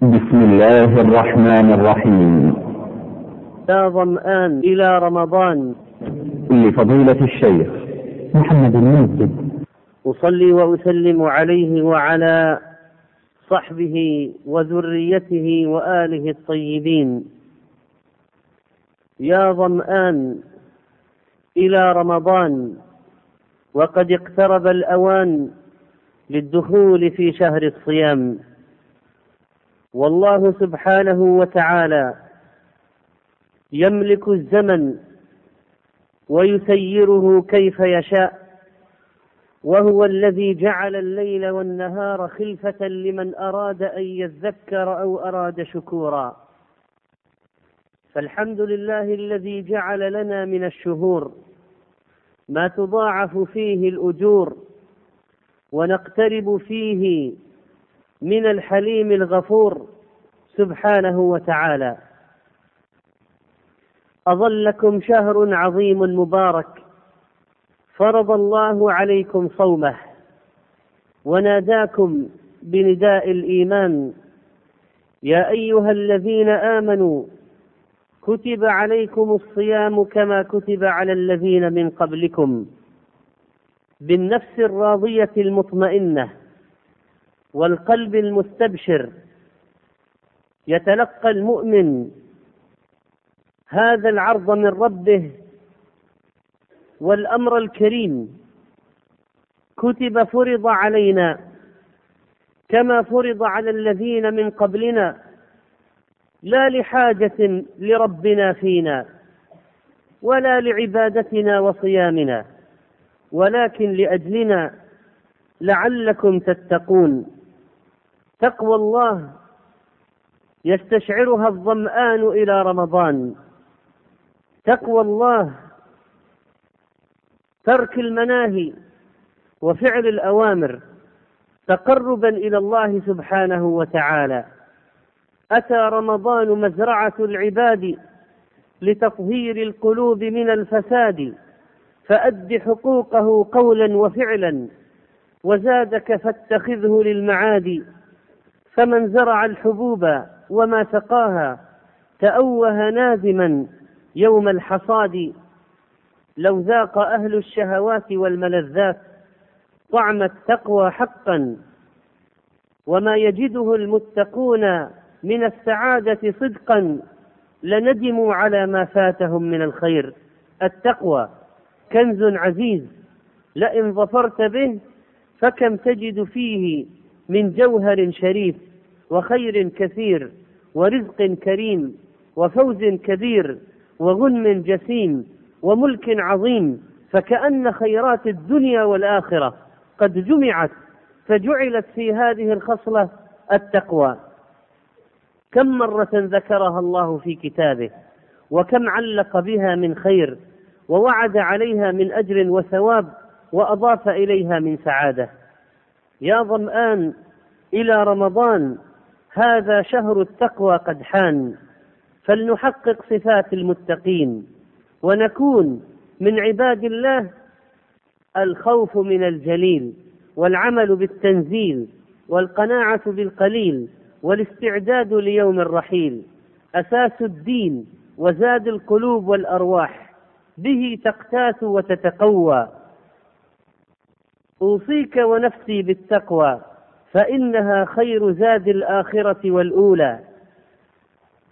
بسم الله الرحمن الرحيم. يا ظمآن إلى رمضان. لفضيلة الشيخ. محمد المنجد أصلي وأسلم عليه وعلى صحبه وذريته وآله الطيبين. يا ظمآن إلى رمضان. وقد اقترب الأوان للدخول في شهر الصيام. والله سبحانه وتعالى يملك الزمن ويسيره كيف يشاء وهو الذي جعل الليل والنهار خلفة لمن أراد أن يذكر أو أراد شكورا. فالحمد لله الذي جعل لنا من الشهور ما تضاعف فيه الأجور ونقترب فيه من الحليم الغفور سبحانه وتعالى. أظلكم شهر عظيم مبارك فرض الله عليكم صومه وناداكم بنداء الإيمان. يا أيها الذين آمنوا كتب عليكم الصيام كما كتب على الذين من قبلكم بالنفس الراضية المطمئنة. والقلب المستبشر يتلقى المؤمن هذا العرض من ربه والأمر الكريم. كتب فرض علينا كما فرض على الذين من قبلنا لا لحاجة لربنا فينا ولا لعبادتنا وصيامنا ولكن لأجلنا لعلكم تتقون. تقوى الله يستشعرها الظمآن إلى رمضان. تقوى الله ترك المناهي وفعل الأوامر تقربا إلى الله سبحانه وتعالى. أتى رمضان مزرعة العباد لتطهير القلوب من الفساد فأد حقوقه قولا وفعلا وزادك فاتخذه للمعاد فمن زرع الحبوب وما سقاها تأوه نازما يوم الحصاد. لو ذاق أهل الشهوات والملذات طعم التقوى حقا وما يجده المتقون من السعادة صدقا لندموا على ما فاتهم من الخير. التقوى كنز عزيز لئن ظفرت به فكم تجد فيه من جوهر شريف وخير كثير ورزق كريم وفوز كبير وغنم جسيم وملك عظيم فكأن خيرات الدنيا والآخرة قد جمعت فجعلت في هذه الخصلة التقوى. كم مرة ذكرها الله في كتابه وكم علق بها من خير ووعد عليها من أجر وثواب وأضاف إليها من سعادة. يا ظمآن إلى رمضان هذا شهر التقوى قد حان. فلنحقق صفات المتقين ونكون من عباد الله الخوف من الجليل والعمل بالتنزيل والقناعة بالقليل والاستعداد ليوم الرحيل. أساس الدين وزاد القلوب والأرواح به تقتات وتتقوى. أوصيك ونفسي بالتقوى فإنها خير زاد الآخرة والأولى.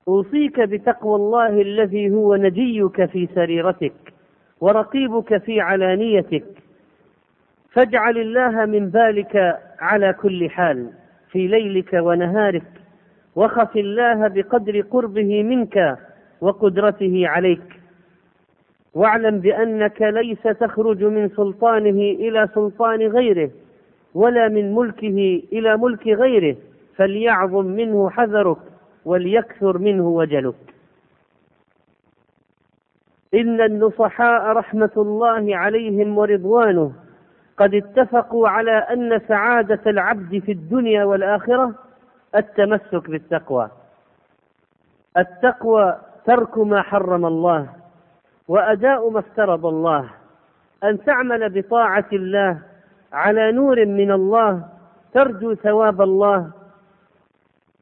أوصيك بتقوى الله الذي هو نجيك في سريرتك ورقيبك في علانيتك. فاجعل الله من بالك على كل حال في ليلك ونهارك وخف الله بقدر قربه منك وقدرته عليك. واعلم بأنك ليس تخرج من سلطانه إلى سلطان غيره ولا من ملكه إلى ملك غيره فليعظم منه حذرك وليكثر منه وجلك. إن النصحاء رحمة الله عليهم ورضوانه قد اتفقوا على أن سعادة العبد في الدنيا والآخرة التمسك بالتقوى. التقوى ترك ما حرم الله. وأداء ما افترض الله أن تعمل بطاعة الله على نور من الله ترجو ثواب الله.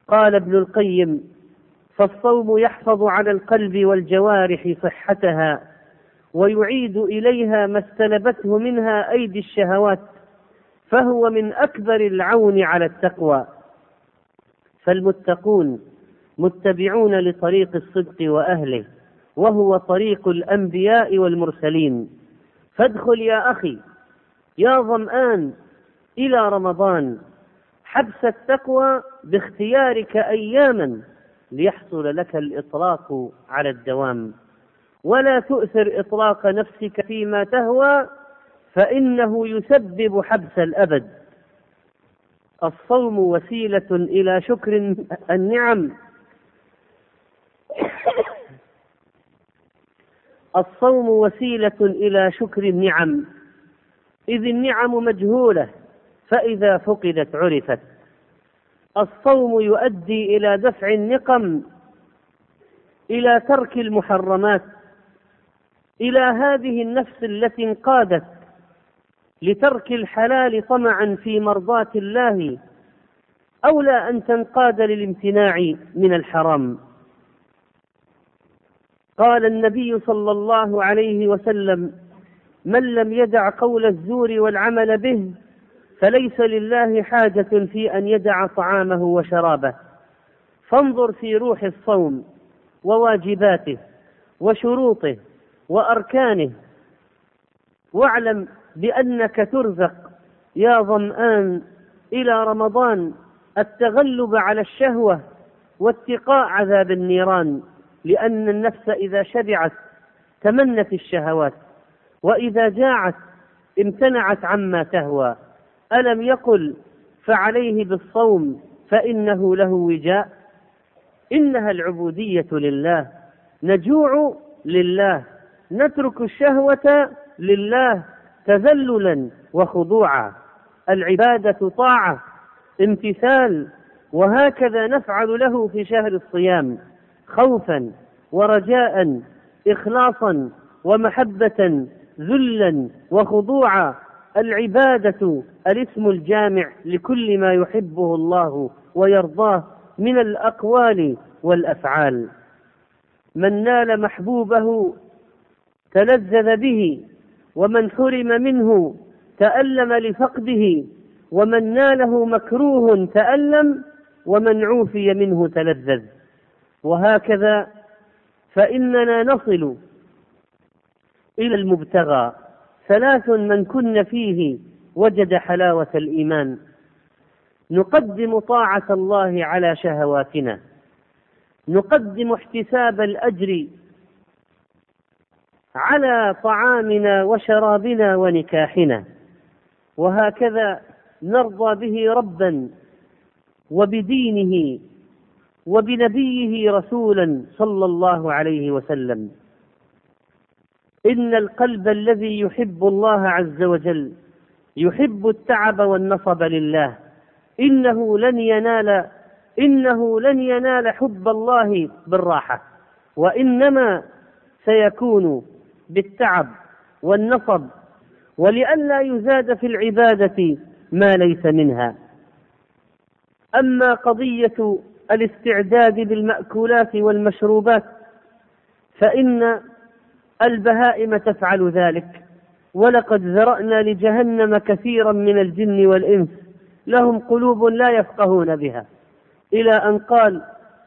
قال ابن القيم فالصوم يحفظ على القلب والجوارح صحتها ويعيد إليها ما استلبته منها أيدي الشهوات فهو من أكبر العون على التقوى. فالمتقون متبعون لطريق الصدق وأهله. وهو طريق الأنبياء والمرسلين. فادخل يا أخي يا ظمآن إلى رمضان حبس التقوى باختيارك اياما ليحصل لك الإطلاق على الدوام. ولا تؤثر إطلاق نفسك فيما تهوى فإنه يسبب حبس الأبد. الصوم وسيلة إلى شكر النعم. الصوم وسيلة إلى شكر النعم. إذ النعم مجهولة فإذا فقدت عرفت. الصوم يؤدي إلى دفع النقم إلى ترك المحرمات إلى هذه النفس التي انقادت لترك الحلال طمعا في مرضاة الله اولى أن تنقاد للامتناع من الحرام. قال النبي صلى الله عليه وسلم من لم يدع قول الزور والعمل به فليس لله حاجة في أن يدع طعامه وشرابه. فانظر في روح الصوم وواجباته وشروطه وأركانه واعلم بأنك ترزق يا ظمآن إلى رمضان التغلب على الشهوة واتقاء عذاب النيران. لأن النفس إذا شبعت تمنت الشهوات وإذا جاعت امتنعت عما تهوى. ألم يقل فعليه بالصوم فإنه له وجاء؟ إنها العبودية لله. نجوع لله. نترك الشهوة لله تذللا وخضوعا. العبادة طاعة امتثال وهكذا نفعل له في شهر الصيام. خوفا ورجاء اخلاصا ومحبة ذلا وخضوعا. العبادة الاسم الجامع لكل ما يحبه الله ويرضاه من الأقوال والأفعال. من نال محبوبه تلذذ به ومن حرم منه تألم لفقده ومن ناله مكروه تألم ومن عوفي منه تلذذ. وهكذا فإننا نصل إلى المبتغى. ثلاث من كن فيه وجد حلاوة الإيمان. نقدم طاعة الله على شهواتنا. نقدم احتساب الأجر على طعامنا وشرابنا ونكاحنا. وهكذا نرضى به ربا وبدينه وبنبيه رسولا صلى الله عليه وسلم. إن القلب الذي يحب الله عز وجل يحب التعب والنصب لله. إنه لن ينال إنه لن ينال حب الله بالراحة. وإنما سيكون بالتعب والنصب. ولئلا يزاد في العبادة ما ليس منها. أما قضية الاستعداد بالمأكولات والمشروبات فإن البهائم تفعل ذلك. ولقد ذرأنا لجهنم كثيرا من الجن والإنس لهم قلوب لا يفقهون بها. إلى أن قال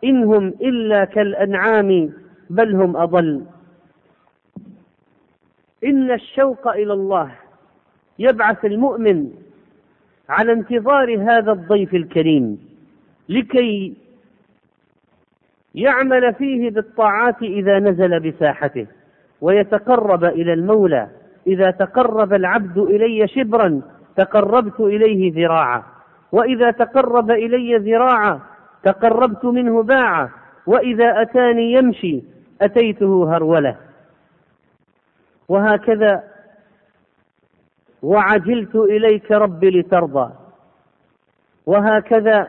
إنهم إلا كالأنعام بل هم أضل. إن الشوق إلى الله يبعث المؤمن على انتظار هذا الضيف الكريم لكي يعمل فيه بالطاعات إذا نزل بساحته ويتقرب إلى المولى. إذا تقرب العبد إلي شبرا تقربت إليه ذراعا. وإذا تقرب إلي ذراعا تقربت منه باعا. وإذا أتاني يمشي أتيته هرولة. وهكذا وعجلت إليك رب لترضى. وهكذا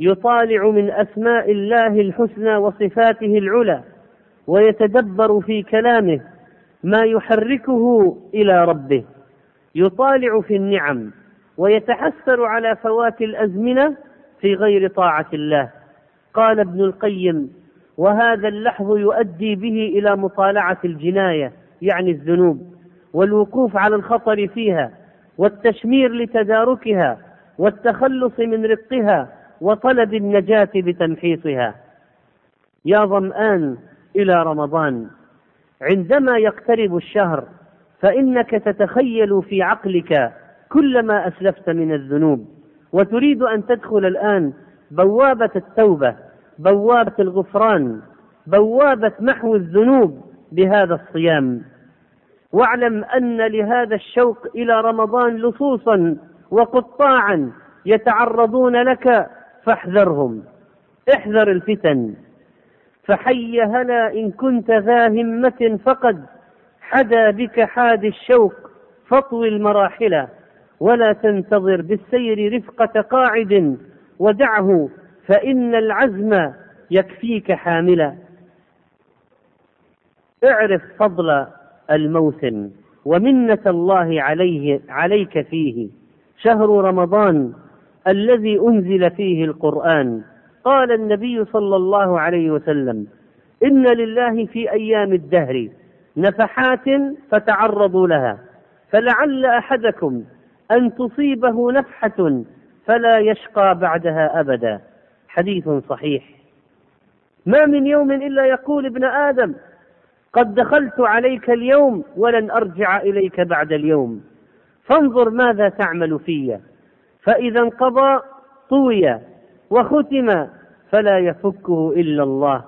يطالع من أسماء الله الحسنى وصفاته العلى ويتدبر في كلامه ما يحركه إلى ربه. يطالع في النعم ويتحسر على فوات الأزمنة في غير طاعة الله. قال ابن القيم وهذا اللحظ يؤدي به إلى مطالعة الجناية يعني الذنوب والوقوف على الخطر فيها والتشمير لتداركها والتخلص من رقها وطلب النجاة بتمحيصها يا ظمآن إلى رمضان. عندما يقترب الشهر فإنك تتخيل في عقلك كل ما أسلفت من الذنوب. وتريد أن تدخل الآن بوابة التوبة بوابة الغفران بوابة محو الذنوب بهذا الصيام. واعلم أن لهذا الشوق إلى رمضان لصوصا وقطاعا يتعرضون لك فاحذرهم. احذر الفتن. فحي هلا إن كنت ذا همة فقد حدا بك حاد الشوق فاطوي المراحل. ولا تنتظر بالسير رفقة قاعد ودعه فإن العزم يكفيك حاملا. اعرف فضل الموسم ومنة الله عليه عليك فيه. شهر رمضان الذي أنزل فيه القرآن. قال النبي صلى الله عليه وسلم إن لله في أيام الدهر نفحات فتعرضوا لها فلعل أحدكم أن تصيبه نفحة فلا يشقى بعدها أبدا. حديث صحيح. ما من يوم إلا يقول ابن آدم قد دخلت عليك اليوم ولن أرجع إليك بعد اليوم فانظر ماذا تعمل في. فإذا انقضى طوي وختم فلا يفكه إلا الله.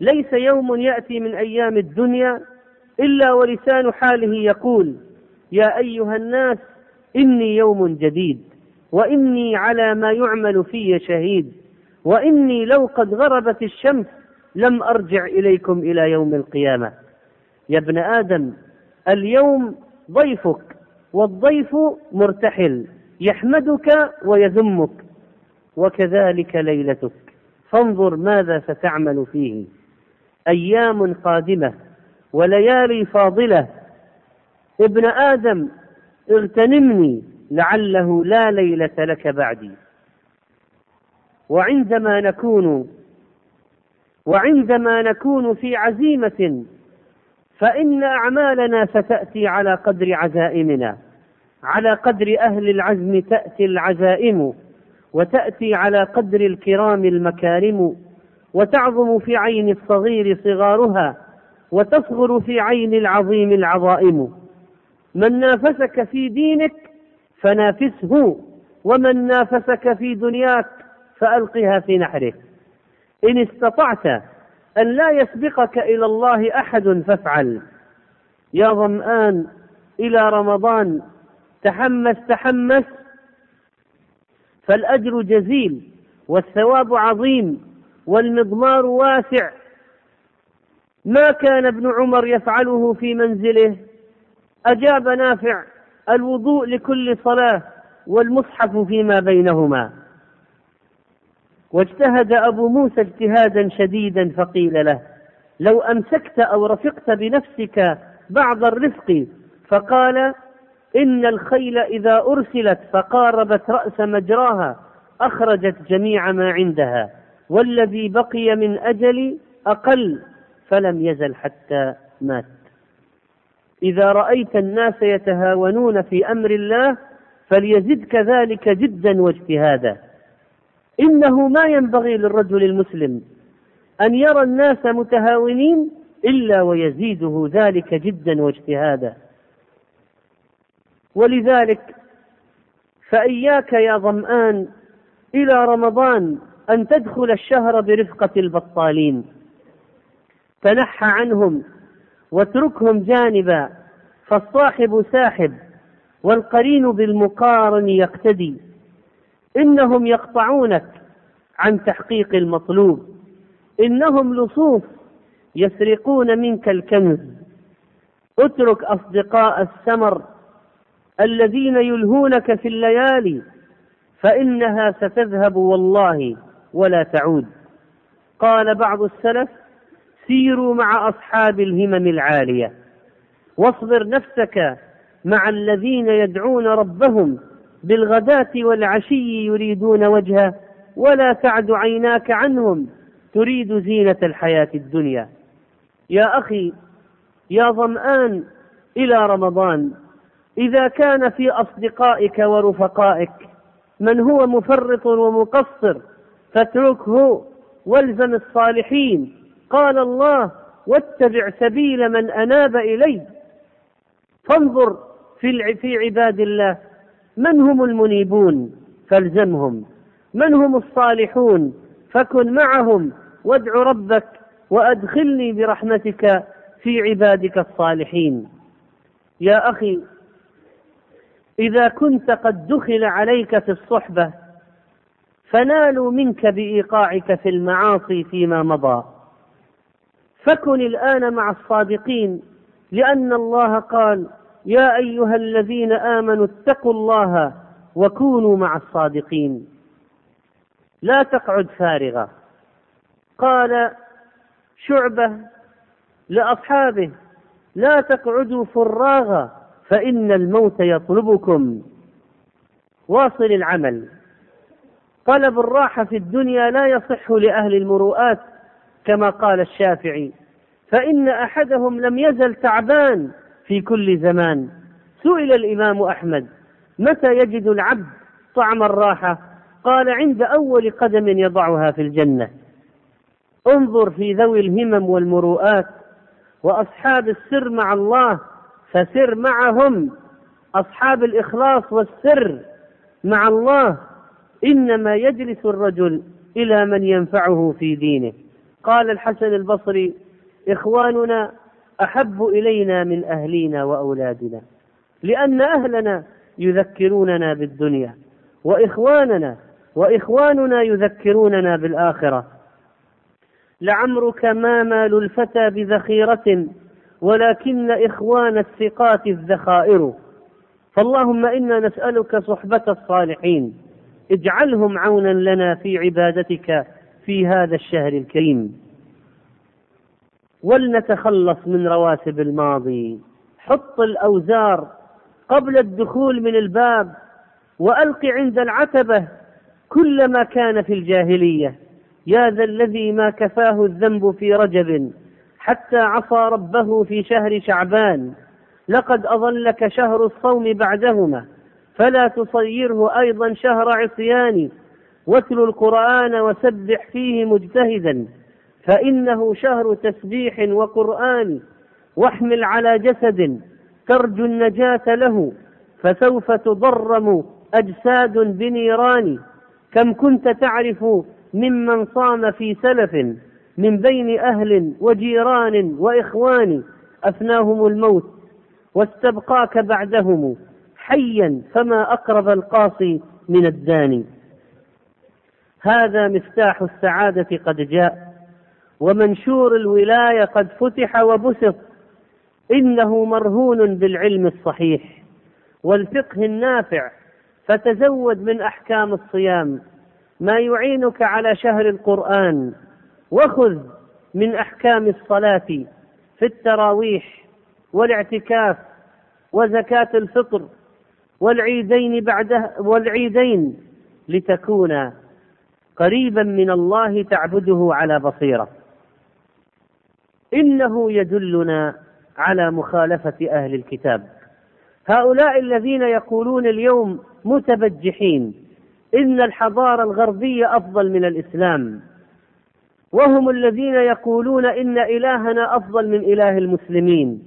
ليس يوم يأتي من أيام الدنيا إلا ولسان حاله يقول يا أيها الناس إني يوم جديد وإني على ما يعمل في شهيد وإني لو قد غربت الشمس لم أرجع إليكم إلى يوم القيامة. يا ابن آدم اليوم ضيفك والضيف مرتحل. يحمدك ويذمك وكذلك ليلتك. فانظر ماذا ستعمل فيه. أيام قادمة وليالي فاضلة. ابن آدم اغتنمني لعله لا ليلة لك بعدي. وعندما نكون وعندما نكون في عزيمة فإن أعمالنا ستأتي على قدر عزائمنا. على قدر أهل العزم تأتي العزائم وتأتي على قدر الكرام المكارم وتعظم في عين الصغير صغارها وتصغر في عين العظيم العظائم. من نافسك في دينك فنافسه ومن نافسك في دنياك فألقها في نحره. إن استطعت أن لا يسبقك إلى الله أحد فافعل. يا ظمآن إلى رمضان تحمس تحمس فالأجر جزيل والثواب عظيم والمضمار واسع. ما كان ابن عمر يفعله في منزله أجاب نافع الوضوء لكل صلاة والمصحف فيما بينهما. واجتهد أبو موسى اجتهادا شديدا فقيل له لو أمسكت أو رفقت بنفسك بعض الرفق فقال إن الخيل إذا أرسلت فقاربت رأس مجراها أخرجت جميع ما عندها والذي بقي من أجل أقل فلم يزل حتى مات. إذا رأيت الناس يتهاونون في أمر الله فليزدك ذلك جدا واجتهادا. إنه ما ينبغي للرجل المسلم أن يرى الناس متهاونين إلا ويزيده ذلك جدا واجتهادا. ولذلك فإياك يا ظمآن إلى رمضان أن تدخل الشهر برفقة البطالين. تنحى عنهم واتركهم جانبا فالصاحب ساحب والقرين بالمقارن يقتدي. إنهم يقطعونك عن تحقيق المطلوب. إنهم لصوص يسرقون منك الكنز. اترك أصدقاء السمر الذين يلهونك في الليالي فإنها ستذهب والله ولا تعود. قال بعض السلف سيروا مع أصحاب الهمم العالية واصبر نفسك مع الذين يدعون ربهم بالغداة والعشي يريدون وجهه ولا تعد عيناك عنهم تريد زينة الحياة الدنيا. يا أخي يا ظمآن إلى رمضان إذا كان في أصدقائك ورفقائك من هو مفرط ومقصر فاتركه والزم الصالحين. قال الله واتبع سبيل من أناب إلي. فانظر في في عباد الله من هم المنيبون؟ فالزمهم. من هم الصالحون؟ فكن معهم وادع ربك وأدخلني برحمتك في عبادك الصالحين. يا أخي إذا كنت قد دخل عليك في الصحبة فنالوا منك بإيقاعك في المعاصي فيما مضى. فكن الآن مع الصادقين لأن الله قال يا أيها الذين آمنوا اتقوا الله وكونوا مع الصادقين. لا تقعد فارغة. قال شعبة لأصحابه لا تقعدوا فراغا فإن الموت يطلبكم. واصل العمل. طلب الراحة في الدنيا لا يصح لأهل المروءات كما قال الشافعي. فإن أحدهم لم يزل تعبان في كل زمان. سئل الإمام أحمد متى يجد العبد طعم الراحة؟ قال عند أول قدم يضعها في الجنة. انظر في ذوي الهمم والمروءات وأصحاب السر مع الله فسر معهم أصحاب الإخلاص والسر مع الله. إنما يجلس الرجل إلى من ينفعه في دينه. قال الحسن البصري إخواننا أحب إلينا من أهلينا وأولادنا لأن أهلنا يذكروننا بالدنيا وإخواننا وإخواننا يذكروننا بالآخرة. لعمرك ما مال الفتى بذخيرة ولكن إخوان الثقات الذخائر. فاللهم إنا نسألك صحبة الصالحين. اجعلهم عونا لنا في عبادتك في هذا الشهر الكريم. ولنتخلص من رواسب الماضي. حط الأوزار قبل الدخول من الباب وألق عند العتبة كل ما كان في الجاهلية. يا ذا الذي ما كفاه الذنب في رجب حتى عصى ربه في شهر شعبان. لقد أظلك شهر الصوم بعدهما فلا تصيره أيضا شهر عصيان. واتل القرآن وسبح فيه مجتهدا فإنه شهر تسبيح وقرآن. واحمل على جسد ترجو النجاة له فسوف تضرم أجساد بنيران. كم كنت تعرف ممن صام في سلف؟ من بين أهل وجيران وإخوان أفناهم الموت واستبقاك بعدهم حيا فما أقرب القاصي من الداني. هذا مفتاح السعادة قد جاء ومنشور الولاية قد فتح وبسط إنه مرهون بالعلم الصحيح والفقه النافع فتزود من أحكام الصيام. ما يعينك على شهر القرآن وخذ من أحكام الصلاة في التراويح والاعتكاف وزكاة الفطر والعيدين بعده والعيدين لتكون قريبا من الله تعبده على بصيرة. إنه يدلنا على مخالفة أهل الكتاب. هؤلاء الذين يقولون اليوم متبجحين إن الحضارة الغربية أفضل من الإسلام. وهم الذين يقولون إن إلهنا أفضل من إله المسلمين.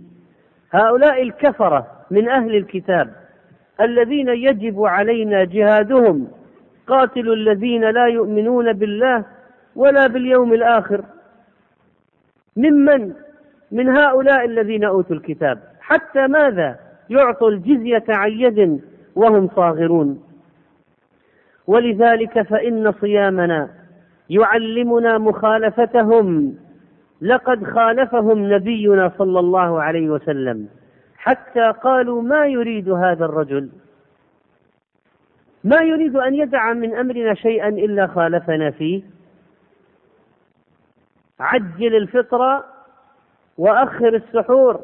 هؤلاء الكفرة من أهل الكتاب الذين يجب علينا جهادهم. قاتلوا الذين لا يؤمنون بالله ولا باليوم الآخر. ممن؟ من هؤلاء الذين أوتوا الكتاب. حتى ماذا؟ يعطوا الجزية عن يد وهم صاغرون. ولذلك فإن صيامنا يعلمنا مخالفتهم. لقد خالفهم نبينا صلى الله عليه وسلم حتى قالوا ما يريد هذا الرجل. ما يريد أن يدع من أمرنا شيئا إلا خالفنا فيه. عجل الفطر وأخر السحور.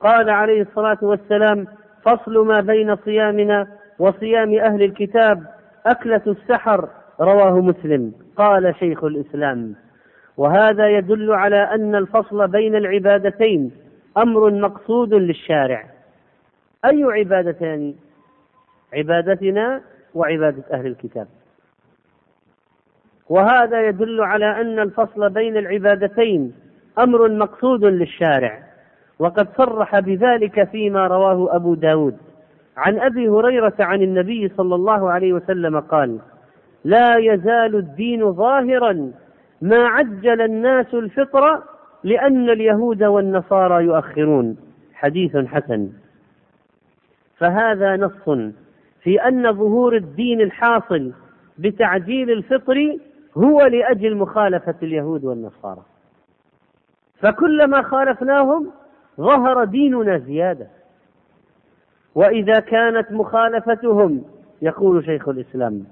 قال عليه الصلاة والسلام فصل ما بين صيامنا وصيام أهل الكتاب أكلة السحر. رواه مسلم. قال شيخ الإسلام وهذا يدل على أن الفصل بين العبادتين أمر مقصود للشارع. أي عبادتان؟ عبادتنا وعبادة أهل الكتاب. وهذا يدل على أن الفصل بين العبادتين أمر مقصود للشارع. وقد صرح بذلك فيما رواه أبو داود. عن أبي هريرة عن النبي صلى الله عليه وسلم قال لا يزال الدين ظاهرا ما عجل الناس الفطر لأن اليهود والنصارى يؤخرون. حديث حسن. فهذا نص في أن ظهور الدين الحاصل بتعجيل الفطر هو لأجل مخالفة اليهود والنصارى. فكلما خالفناهم ظهر ديننا زيادة. وإذا كانت مخالفتهم يقول شيخ الإسلام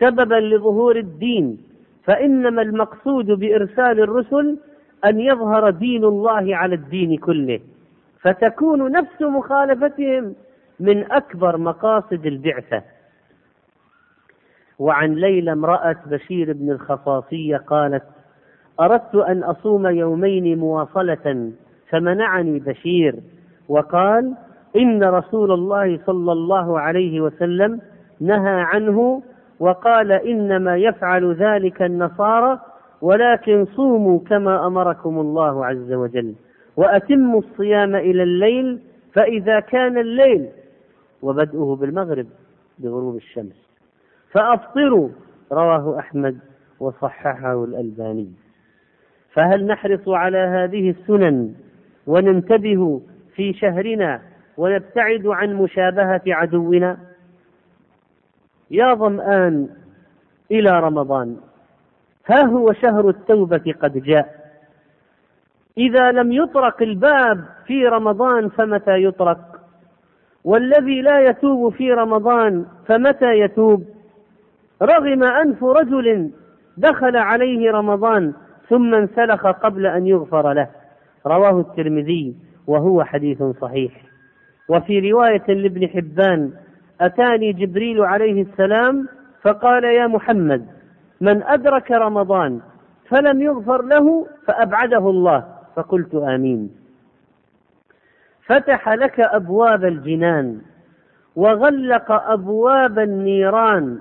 سببا لظهور الدين فإنما المقصود بإرسال الرسل أن يظهر دين الله على الدين كله فتكون نفس مخالفتهم من أكبر مقاصد البعثة. وعن ليلى امرأة بشير بن الخصاصية قالت أردت أن أصوم يومين مواصلة فمنعني بشير وقال إن رسول الله صلى الله عليه وسلم نهى عنه وقال إنما يفعل ذلك النصارى ولكن صوموا كما أمركم الله عز وجل وأتموا الصيام إلى الليل فإذا كان الليل وبدؤه بالمغرب بغروب الشمس. فأفطروا رواه أحمد وصححه الألباني. فهل نحرص على هذه السنن وننتبه في شهرنا ونبتعد عن مشابهة عدونا؟ يا ظمآن إلى رمضان. ها هو شهر التوبة قد جاء. إذا لم يطرق الباب في رمضان فمتى يطرق؟ والذي لا يتوب في رمضان فمتى يتوب؟ رغم أنف رجل دخل عليه رمضان ثم انسلخ قبل أن يغفر له. رواه الترمذي وهو حديث صحيح. وفي رواية لابن حبان أتاني جبريل عليه السلام فقال يا محمد من أدرك رمضان فلم يغفر له فأبعده الله. فقلت آمين. فتح لك أبواب الجنان وغلق أبواب النيران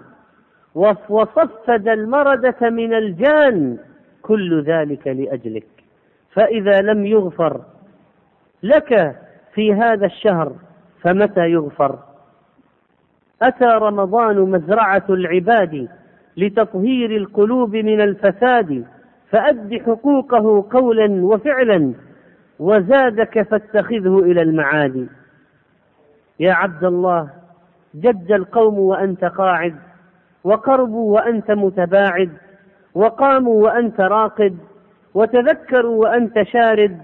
وصفد المردة من الجان كل ذلك لأجلك. فإذا لم يغفر لك في هذا الشهر فمتى يغفر؟ أتى رمضان مزرعة العباد لتطهير القلوب من الفساد فأد حقوقه قولا وفعلا وزادك فاتخذه إلى المعاد. يا عبد الله جد القوم وأنت قاعد وقربوا وأنت متباعد وقاموا وأنت راقد وتذكروا وأنت شارد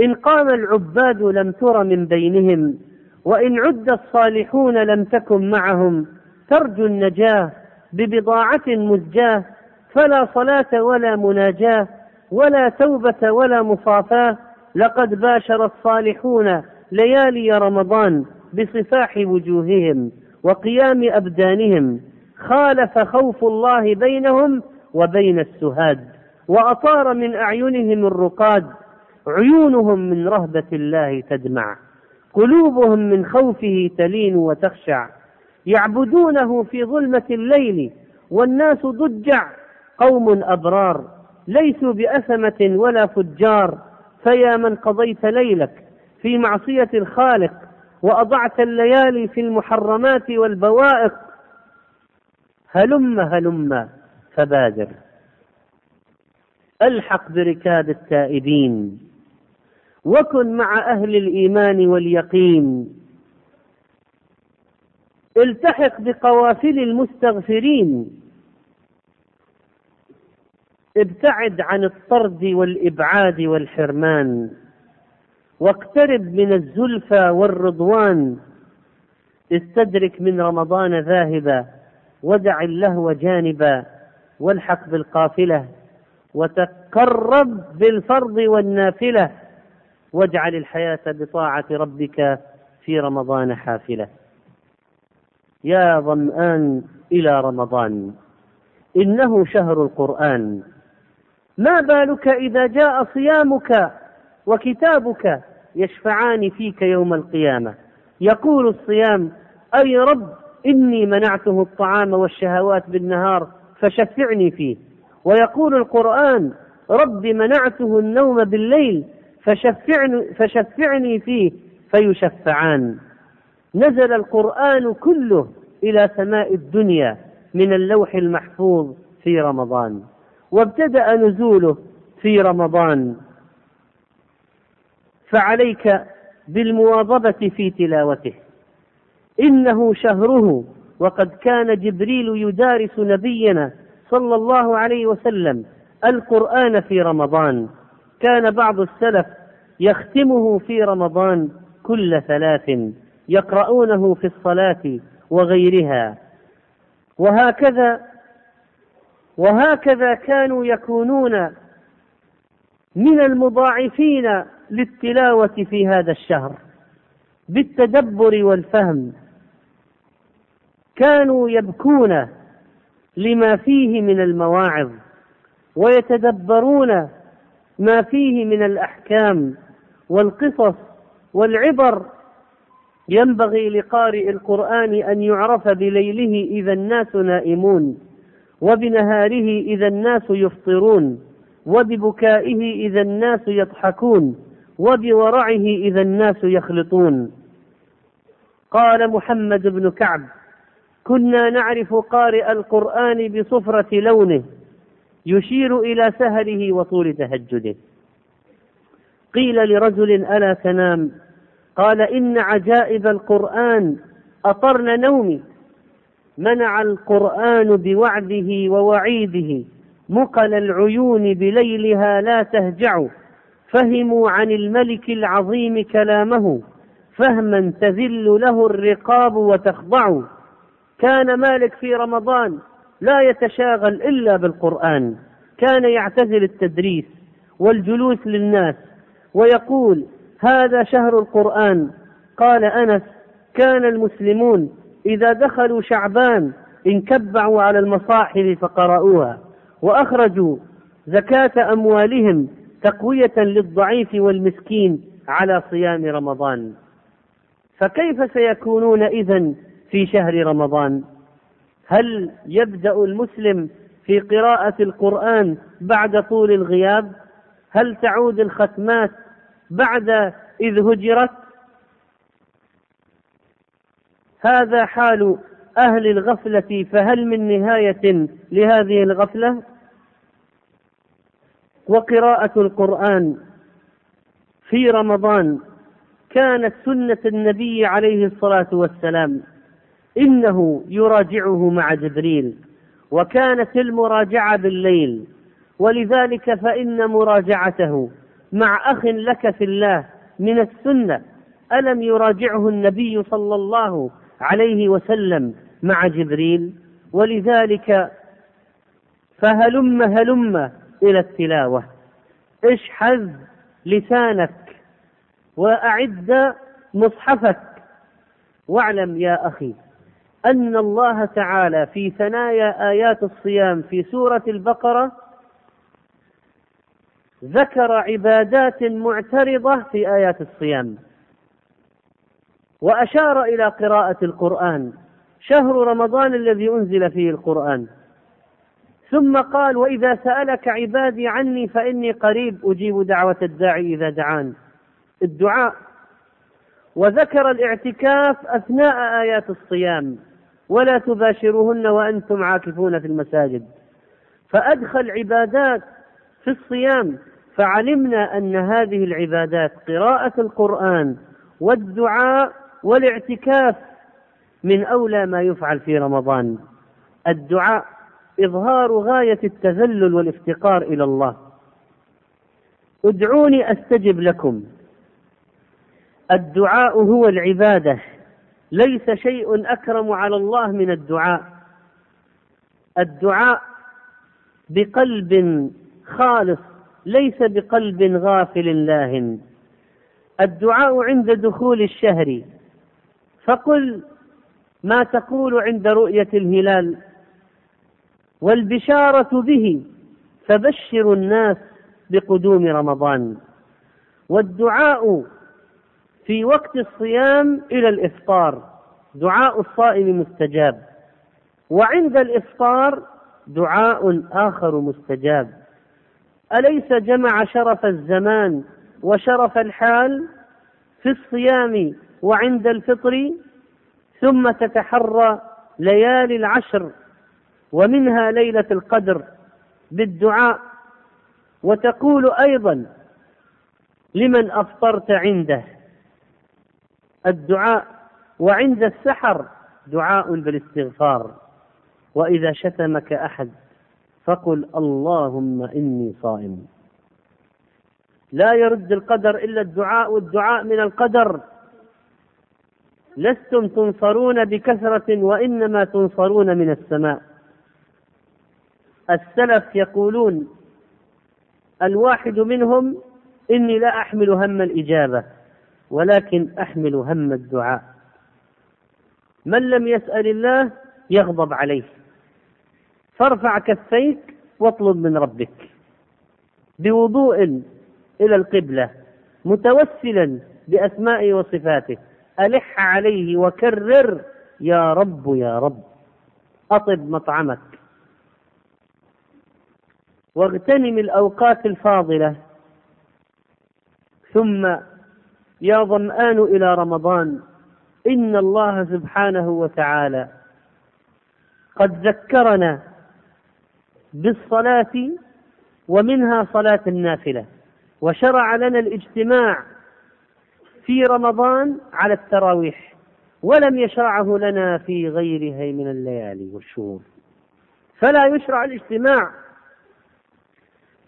إن قام العباد لم تر من بينهم. وإن عد الصالحون لم تكن معهم ترجو النجاة ببضاعة مزجاة فلا صلاة ولا مناجاة ولا توبة ولا مصافاة. لقد باشر الصالحون ليالي رمضان بصفاح وجوههم وقيام أبدانهم. خالف خوف الله بينهم وبين السهاد وأطار من أعينهم الرقاد. عيونهم من رهبة الله تدمع. قلوبهم من خوفه تلين وتخشع. يعبدونه في ظلمة الليل والناس ضجع. قوم أبرار ليسوا بأثمة ولا فجار. فيا من قضيت ليلك في معصية الخالق وأضعت الليالي في المحرمات والبوائق. هلم هلم فبادر. ألحق بركاب التائبين. وكن مع أهل الإيمان واليقين. التحق بقوافل المستغفرين. ابتعد عن الطرد والإبعاد والحرمان. واقترب من الزلفى والرضوان. استدرك من رمضان ذاهبا. ودع اللهو جانبا. والحق بالقافلة. وتقرب بالفرض والنافلة. واجعل الحياة بطاعة ربك في رمضان حافلة. يا ظمآن إلى رمضان إنه شهر القرآن. ما بالك إذا جاء صيامك وكتابك يشفعان فيك يوم القيامة؟ يقول الصيام أي رب إني منعته الطعام والشهوات بالنهار فشفعني فيه. ويقول القرآن رب منعته النوم بالليل فشفعني, فشفعني فيه فيشفعان. نزل القرآن كله إلى سماء الدنيا من اللوح المحفوظ في رمضان وابتدأ نزوله في رمضان. فعليك بالمواظبة في تلاوته. إنه شهره وقد كان جبريل يدارس نبينا صلى الله عليه وسلم القرآن في رمضان. كان بعض السلف يختمه في رمضان كل ثلاث يقرؤونه في الصلاة وغيرها. وهكذا وهكذا كانوا يكونون من المضاعفين للتلاوة في هذا الشهر بالتدبر والفهم. كانوا يبكون لما فيه من المواعظ ويتدبرون ما فيه من الأحكام والقصص والعبر ينبغي لقارئ القرآن أن يعرف بليله إذا الناس نائمون وبنهاره إذا الناس يفطرون وببكائه إذا الناس يضحكون وبورعه إذا الناس يخلطون. قال محمد بن كعب كنا نعرف قارئ القرآن بصفرة لونه يشير إلى سهره وطول تهجده. قيل لرجل ألا تنام؟ قال إن عجائب القرآن أطرن نومي. منع القرآن بوعده ووعيده مقل العيون بليلها لا تهجع. فهموا عن الملك العظيم كلامه. فهما تذل له الرقاب وتخضع. كان مالك في رمضان لا يتشاغل إلا بالقرآن. كان يعتزل التدريس والجلوس للناس ويقول هذا شهر القرآن. قال أنس كان المسلمون إذا دخلوا شعبان انكبعوا على المصاحف فقرأوها وأخرجوا زكاة أموالهم تقوية للضعيف والمسكين على صيام رمضان. فكيف سيكونون اذا في شهر رمضان؟ هل يبدأ المسلم في قراءة القرآن بعد طول الغياب؟ هل تعود الختمات بعد إذ هجرت؟ هذا حال أهل الغفلة فهل من نهاية لهذه الغفلة؟ وقراءة القرآن في رمضان كانت سنة النبي عليه الصلاة والسلام. إنه يراجعه مع جبريل وكانت المراجعة بالليل ولذلك فإن مراجعته مع أخ لك في الله من السنة ألم يراجعه النبي صلى الله عليه وسلم مع جبريل؟ ولذلك فهلم هلم إلى التلاوة. اشحذ لسانك وأعد مصحفك واعلم يا أخي أن الله تعالى في ثنايا آيات الصيام في سورة البقرة ذكر عبادات معترضة في آيات الصيام. وأشار إلى قراءة القرآن شهر رمضان الذي أنزل فيه القرآن. ثم قال وإذا سألك عبادي عني فإني قريب أجيب دعوة الداعي إذا دعان. الدعاء. وذكر الاعتكاف أثناء آيات الصيام. ولا تباشروهن وأنتم عاكفون في المساجد. فأدخل عبادات في الصيام فعلمنا أن هذه العبادات قراءة القرآن والدعاء والاعتكاف من أولى ما يفعل في رمضان. الدعاء إظهار غاية التذلل والافتقار إلى الله. ادعوني أستجب لكم. الدعاء هو العبادة. ليس شيء أكرم على الله من الدعاء. الدعاء بقلب خالص ليس بقلب غافل لاهن الدعاء عند دخول الشهر. فقل ما تقول عند رؤية الهلال. والبشارة به فبشروا الناس بقدوم رمضان. والدعاء في وقت الصيام إلى الإفطار. دعاء الصائم مستجاب. وعند الإفطار دعاء آخر مستجاب. أليس جمع شرف الزمان وشرف الحال في الصيام وعند الفطر؟ ثم تتحرى ليالي العشر ومنها ليلة القدر بالدعاء. وتقول أيضا لمن أفطرت عنده؟ الدعاء وعند السحر دعاء بالاستغفار. وإذا شتمك أحد فقل اللهم إني صائم. لا يرد القدر إلا الدعاء والدعاء من القدر. لستم تنصرون بكثرة وإنما تنصرون من السماء. السلف يقولون الواحد منهم إني لا أحمل هم الإجابة. ولكن أحمل هم الدعاء. من لم يسأل الله يغضب عليه. فارفع كفيك واطلب من ربك. بوضوء إلى القبلة متوسلا بأسمائه وصفاته. ألح عليه وكرر يا رب يا رب أطب مطعمك. واغتنم الأوقات الفاضلة. ثم يا ظمآن إلى رمضان. إن الله سبحانه وتعالى قد ذكرنا بالصلاة ومنها صلاة النافلة وشرع لنا الاجتماع في رمضان على التراويح ولم يشرعه لنا في غيرها من الليالي والشهور. فلا يشرع الاجتماع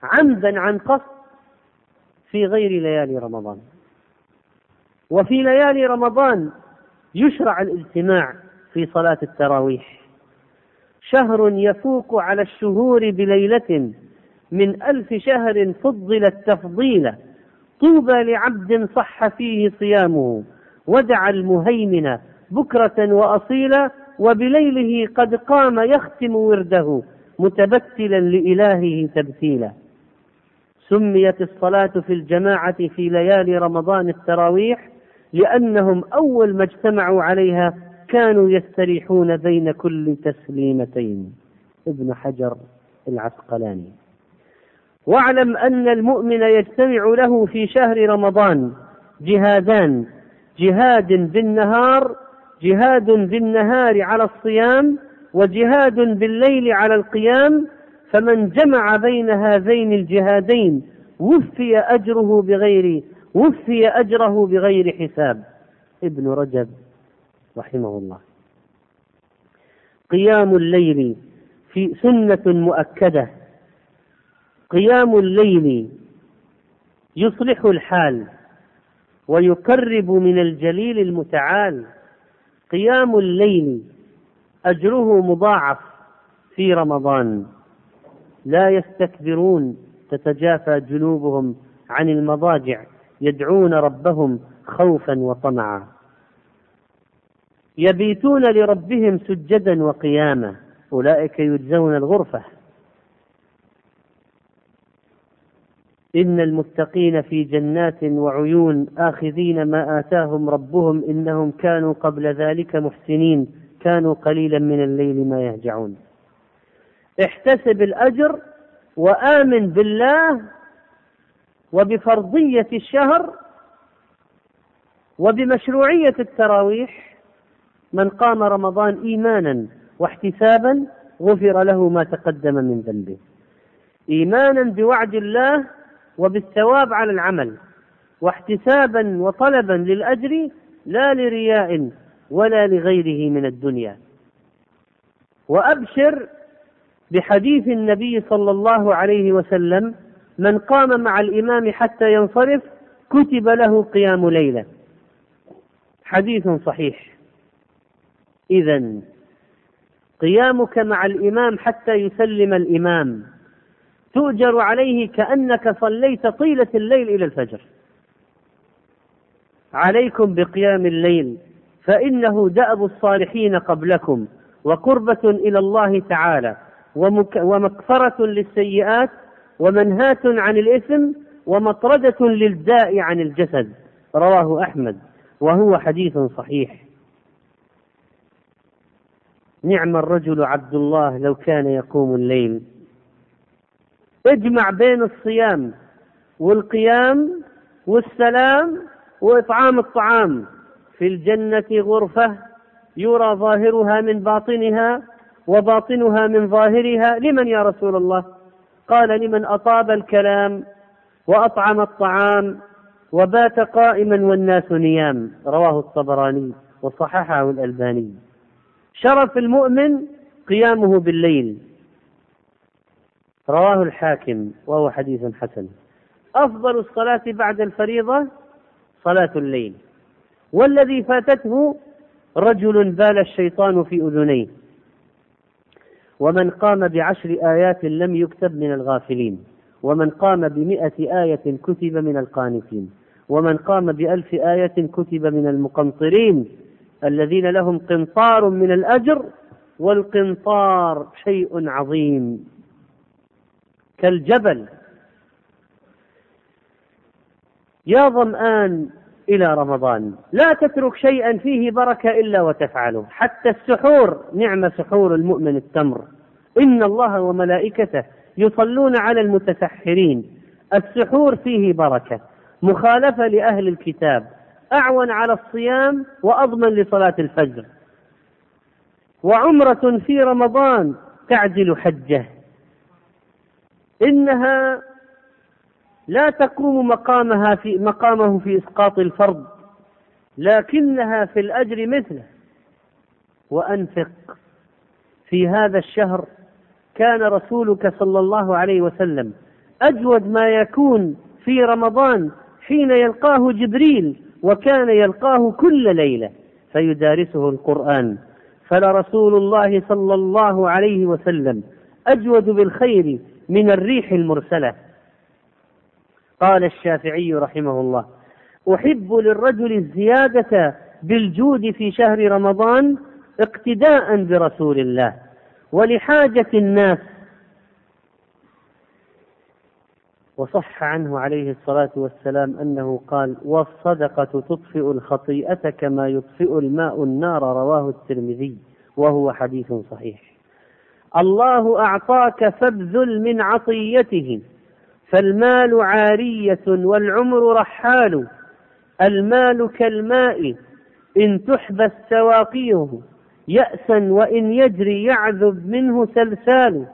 عمدا عن قصد في غير ليالي رمضان. وفي ليالي رمضان يشرع الاجتماع في صلاة التراويح. شهر يفوق على الشهور بليلة من ألف شهر فضلت تفضيلا طوبى لعبد صح فيه صيامه ودعا المهيمن بكرة وأصيلا وبليله قد قام يختم ورده متبتلا لإلهه تبتيلا. سميت الصلاة في الجماعة في ليالي رمضان التراويح لأنهم أول ما اجتمعوا عليها كانوا يستريحون بين كل تسليمتين. ابن حجر العسقلاني. واعلم أن المؤمن يجتمع له في شهر رمضان جهادان جهاد بالنهار جهاد بالنهار على الصيام وجهاد بالليل على القيام. فمن جمع بين هذين الجهادين وفي أجره بغير وفي أجره بغير حساب. ابن رجب رحمه الله. قيام الليل في سنة مؤكدة. قيام الليل يصلح الحال ويقرب من الجليل المتعال. قيام الليل أجره مضاعف في رمضان. لا يستكبرون تتجافى جنوبهم عن المضاجع. يدعون ربهم خوفا وطمعا. يبيتون لربهم سجدا وقياما. أولئك يجزون الغرفة. إن المتقين في جنات وعيون آخذين ما آتاهم ربهم إنهم كانوا قبل ذلك محسنين. كانوا قليلا من الليل ما يهجعون. احتسب الأجر وآمن بالله وبفرضية الشهر وبمشروعية التراويح من قام رمضان إيمانا واحتسابا غفر له ما تقدم من ذنبه. إيمانا بوعد الله وبالثواب على العمل واحتسابا وطلبا للأجر لا لرياء ولا لغيره من الدنيا. وأبشر بحديث النبي صلى الله عليه وسلم من قام مع الإمام حتى ينصرف كتب له قيام ليلة. حديث صحيح. اذا قيامك مع الإمام حتى يسلم الإمام تؤجر عليه كأنك صليت طيلة الليل إلى الفجر. عليكم بقيام الليل فإنه دأب الصالحين قبلكم وقربة إلى الله تعالى ومكفرة للسيئات ومنهاة عن الإثم ومطردة للداء عن الجسد رواه أحمد وهو حديث صحيح. نعم الرجل عبد الله لو كان يقوم الليل. اجمع بين الصيام والقيام والسلام وإطعام الطعام. في الجنة غرفة يرى ظاهرها من باطنها وباطنها من ظاهرها. لمن يا رسول الله؟ قال لمن أطاب الكلام وأطعم الطعام وبات قائما والناس نيام. رواه الطبراني وصححه الألباني. شرف المؤمن قيامه بالليل. رواه الحاكم وهو حديث حسن. أفضل الصلاة بعد الفريضة صلاة الليل. والذي فاتته رجل بال الشيطان في أذنيه. ومن قام بعشر آيات لم يكتب من الغافلين ومن قام بمئة آية كتب من القانتين ومن قام بألف آية كتب من المقنطرين الذين لهم قنطار من الأجر والقنطار شيء عظيم. كالجبل. يا ظمآن إلى رمضان. لا تترك شيئا فيه بركة إلا وتفعله. حتى السحور نعم سحور المؤمن التمر. إن الله وملائكته يصلون على المتسحرين. السحور فيه بركة. مخالفة لأهل الكتاب. أعون على الصيام وأضمن لصلاة الفجر. وعمرة في رمضان تعدل حجة. إنها لا تقوم مقامها في مقامه في إسقاط الفرض لكنها في الأجر مثله. وأنفق. في هذا الشهر كان رسولك صلى الله عليه وسلم أجود ما يكون في رمضان حين يلقاه جبريل وكان يلقاه كل ليلة فيدارسه القرآن. فلرسول الله صلى الله عليه وسلم أجود بالخير من الريح المرسلة. قال الشافعي رحمه الله أحب للرجل الزيادة بالجود في شهر رمضان اقتداء برسول الله ولحاجة الناس وصح عنه عليه الصلاة والسلام أنه قال والصدقة تطفئ الخطيئة كما يطفئ الماء النار رواه الترمذي وهو حديث صحيح. الله أعطاك فابذل من عطيته فالمال عارية والعمر رحال المال كالماء إن تحبس سواقيه يأسا وإن يجري يعذب منه سلسال.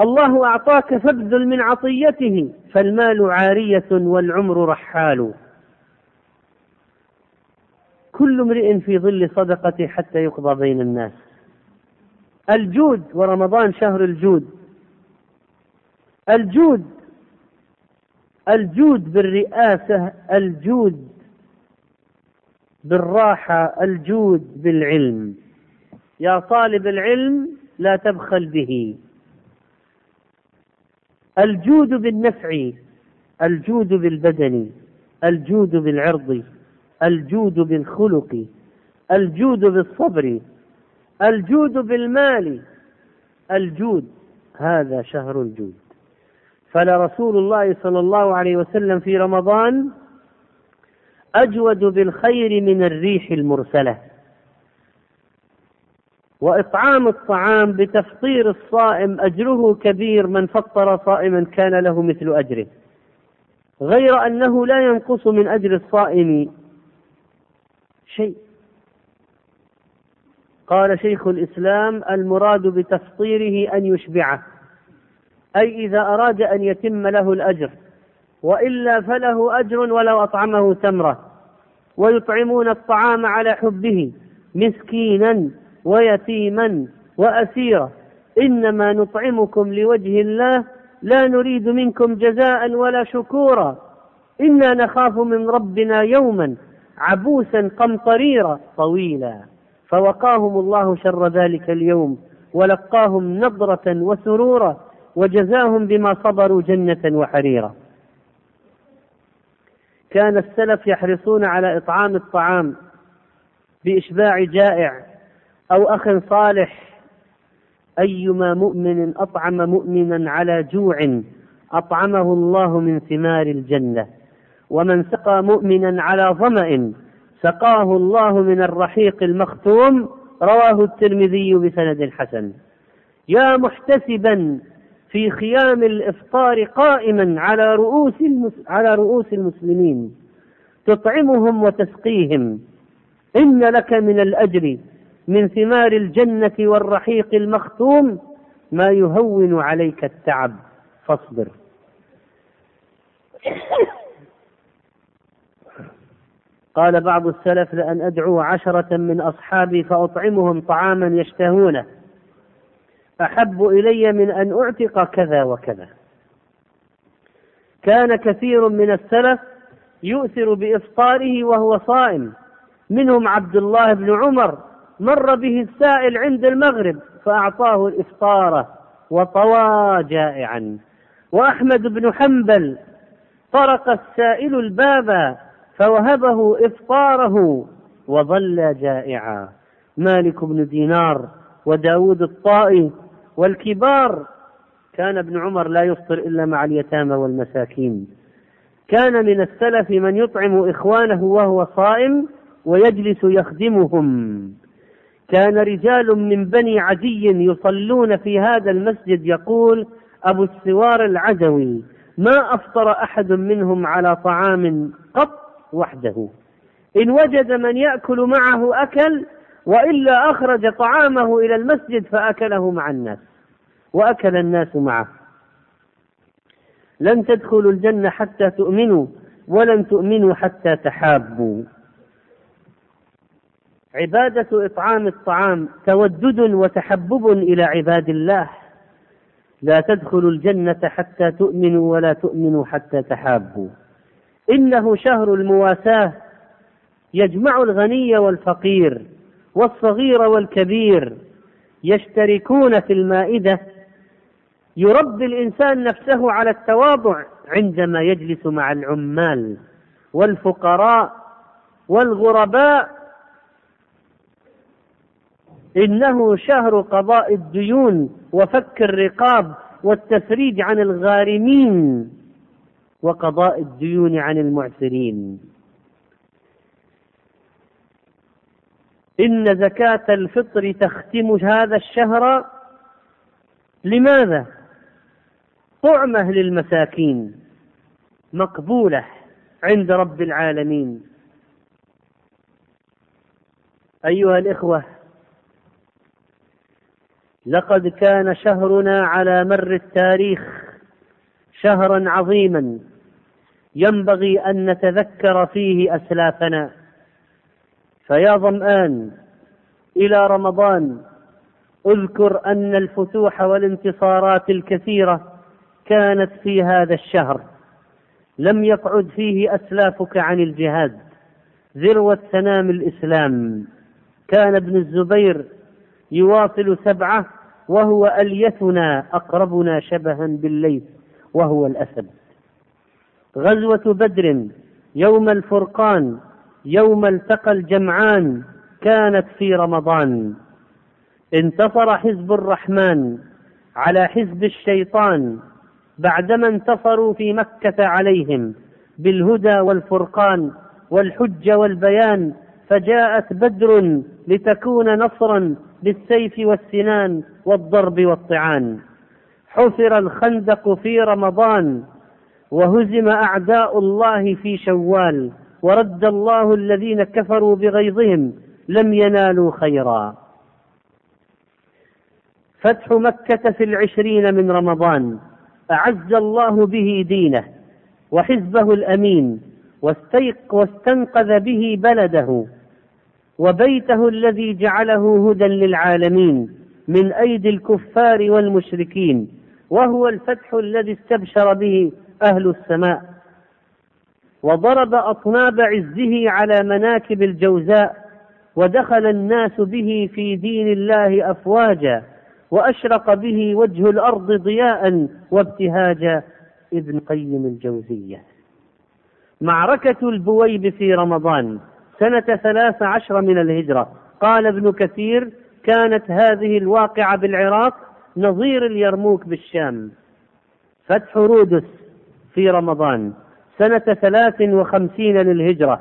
الله أعطاك فابذل من عطيته فالمال عارية والعمر رحال. كل امرئ في ظل صدقته حتى يقضى بين الناس. الجود ورمضان شهر الجود الجود الجود بالرئاسة الجود بالراحة الجود بالعلم. يا طالب العلم لا تبخل به. الجود بالنفع الجود بالبدن الجود بالعرض الجود بالخلق الجود بالصبر الجود بالمال. الجود هذا شهر الجود. فلرسول الله صلى الله عليه وسلم في رمضان أجود بالخير من الريح المرسلة. وإطعام الطعام بتفطير الصائم أجره كبير من فطر صائما كان له مثل أجره. غير أنه لا ينقص من أجر الصائم شيء. قال شيخ الإسلام المراد بتفطيره أن يشبعه. أي إذا أراد أن يتم له الأجر وإلا فله أجر ولو أطعمه تمرة. ويطعمون الطعام على حبه مسكينا ويتيما وأسيرا. إنما نطعمكم لوجه الله لا نريد منكم جزاء ولا شكورا. إنا نخاف من ربنا يوما عبوسا قمطريرا طويلا. فوقاهم الله شر ذلك اليوم ولقاهم نضرة وسرورا. وجزاهم بما صبروا جنة وحريرا. كان السلف يحرصون على إطعام الطعام بإشباع جائع أو أخ صالح. أيما مؤمن أطعم مؤمنا على جوع أطعمه الله من ثمار الجنة. ومن سقى مؤمنا على ظمأ سقاه الله من الرحيق المختوم. رواه الترمذي بسند حسن. يا محتسبا في خيام الإفطار قائما على رؤوس على رؤوس المسلمين. تطعمهم وتسقيهم. إن لك من الأجر من ثمار الجنة والرحيق المختوم ما يهون عليك التعب. فاصبر. قال بعض السلف لأن أدعو عشرة من أصحابي فأطعمهم طعاما يشتهونه. أحب إلي من أن أعتق كذا وكذا. كان كثير من السلف يؤثر بإفطاره وهو صائم. منهم عبد الله بن عمر مر به السائل عند المغرب فأعطاه الإفطار وطوى جائعا. وأحمد بن حنبل طرق السائل الباب فوهبه إفطاره وظل جائعا. مالك بن دينار وداود الطائي والكبار كان ابن عمر لا يفطر إلا مع اليتامى والمساكين. كان من السلف من يطعم إخوانه وهو صائم ويجلس يخدمهم. كان رجال من بني عدي يصلون في هذا المسجد يقول أبو السوار العدوي ما أفطر أحد منهم على طعام قط وحده. إن وجد من يأكل معه أكل وإلا أخرج طعامه إلى المسجد فأكله مع الناس وأكل الناس معه. لن تدخلوا الجنة حتى تؤمنوا ولن تؤمنوا حتى تحابوا. عبادة إطعام الطعام تودد وتحبب إلى عباد الله. لا تدخلوا الجنة حتى تؤمنوا ولا تؤمنوا حتى تحابوا. إنه شهر المواساة يجمع الغني والفقير. والصغير والكبير يشتركون في المائدة يربي الإنسان نفسه على التواضع عندما يجلس مع العمال والفقراء والغرباء. إنه شهر قضاء الديون وفك الرقاب والتفريج عن الغارمين وقضاء الديون عن المعسرين. إن زكاة الفطر تختم هذا الشهر. لماذا؟ طعمة للمساكين مقبولة عند رب العالمين. أيها الإخوة لقد كان شهرنا على مر التاريخ شهرا عظيما ينبغي أن نتذكر فيه أسلافنا. فيا ظمان إلى رمضان. أذكر أن الفتوح والانتصارات الكثيرة كانت في هذا الشهر. لم يقعد فيه أسلافك عن الجهاد. ذروة سنام الإسلام. كان ابن الزبير يواصل سبعة وهو اليتنا أقربنا شبها بالليث وهو الأسد. غزوة بدر يوم الفرقان يوم التقى الجمعان كانت في رمضان. انتصر حزب الرحمن على حزب الشيطان بعدما انتصروا في مكة عليهم بالهدى والفرقان والحجه والبيان فجاءت بدر لتكون نصرا بالسيف والسنان والضرب والطعان. حفر الخندق في رمضان وهزم أعداء الله في شوال. ورد الله الذين كفروا بغيظهم لم ينالوا خيرا. فتح مكة في العشرين من رمضان أعز الله به دينه وحزبه واستيق واستنقذ به بلده وبيته الذي جعله هدى للعالمين من أيدي الكفار والمشركين وهو الفتح الذي استبشر به أهل السماء. وضرب اطناب عزه على مناكب الجوزاء ودخل الناس به في دين الله أفواجا وأشرق به وجه الأرض ضياء وابتهاجا ابن قيم الجوزية. معركة البويب في رمضان سنة ثلاث عشر من الهجرة قال ابن كثير كانت هذه الواقعة بالعراق نظير اليرموك بالشام. فتح رودس في رمضان. سنة ثلاث وخمسين للهجرة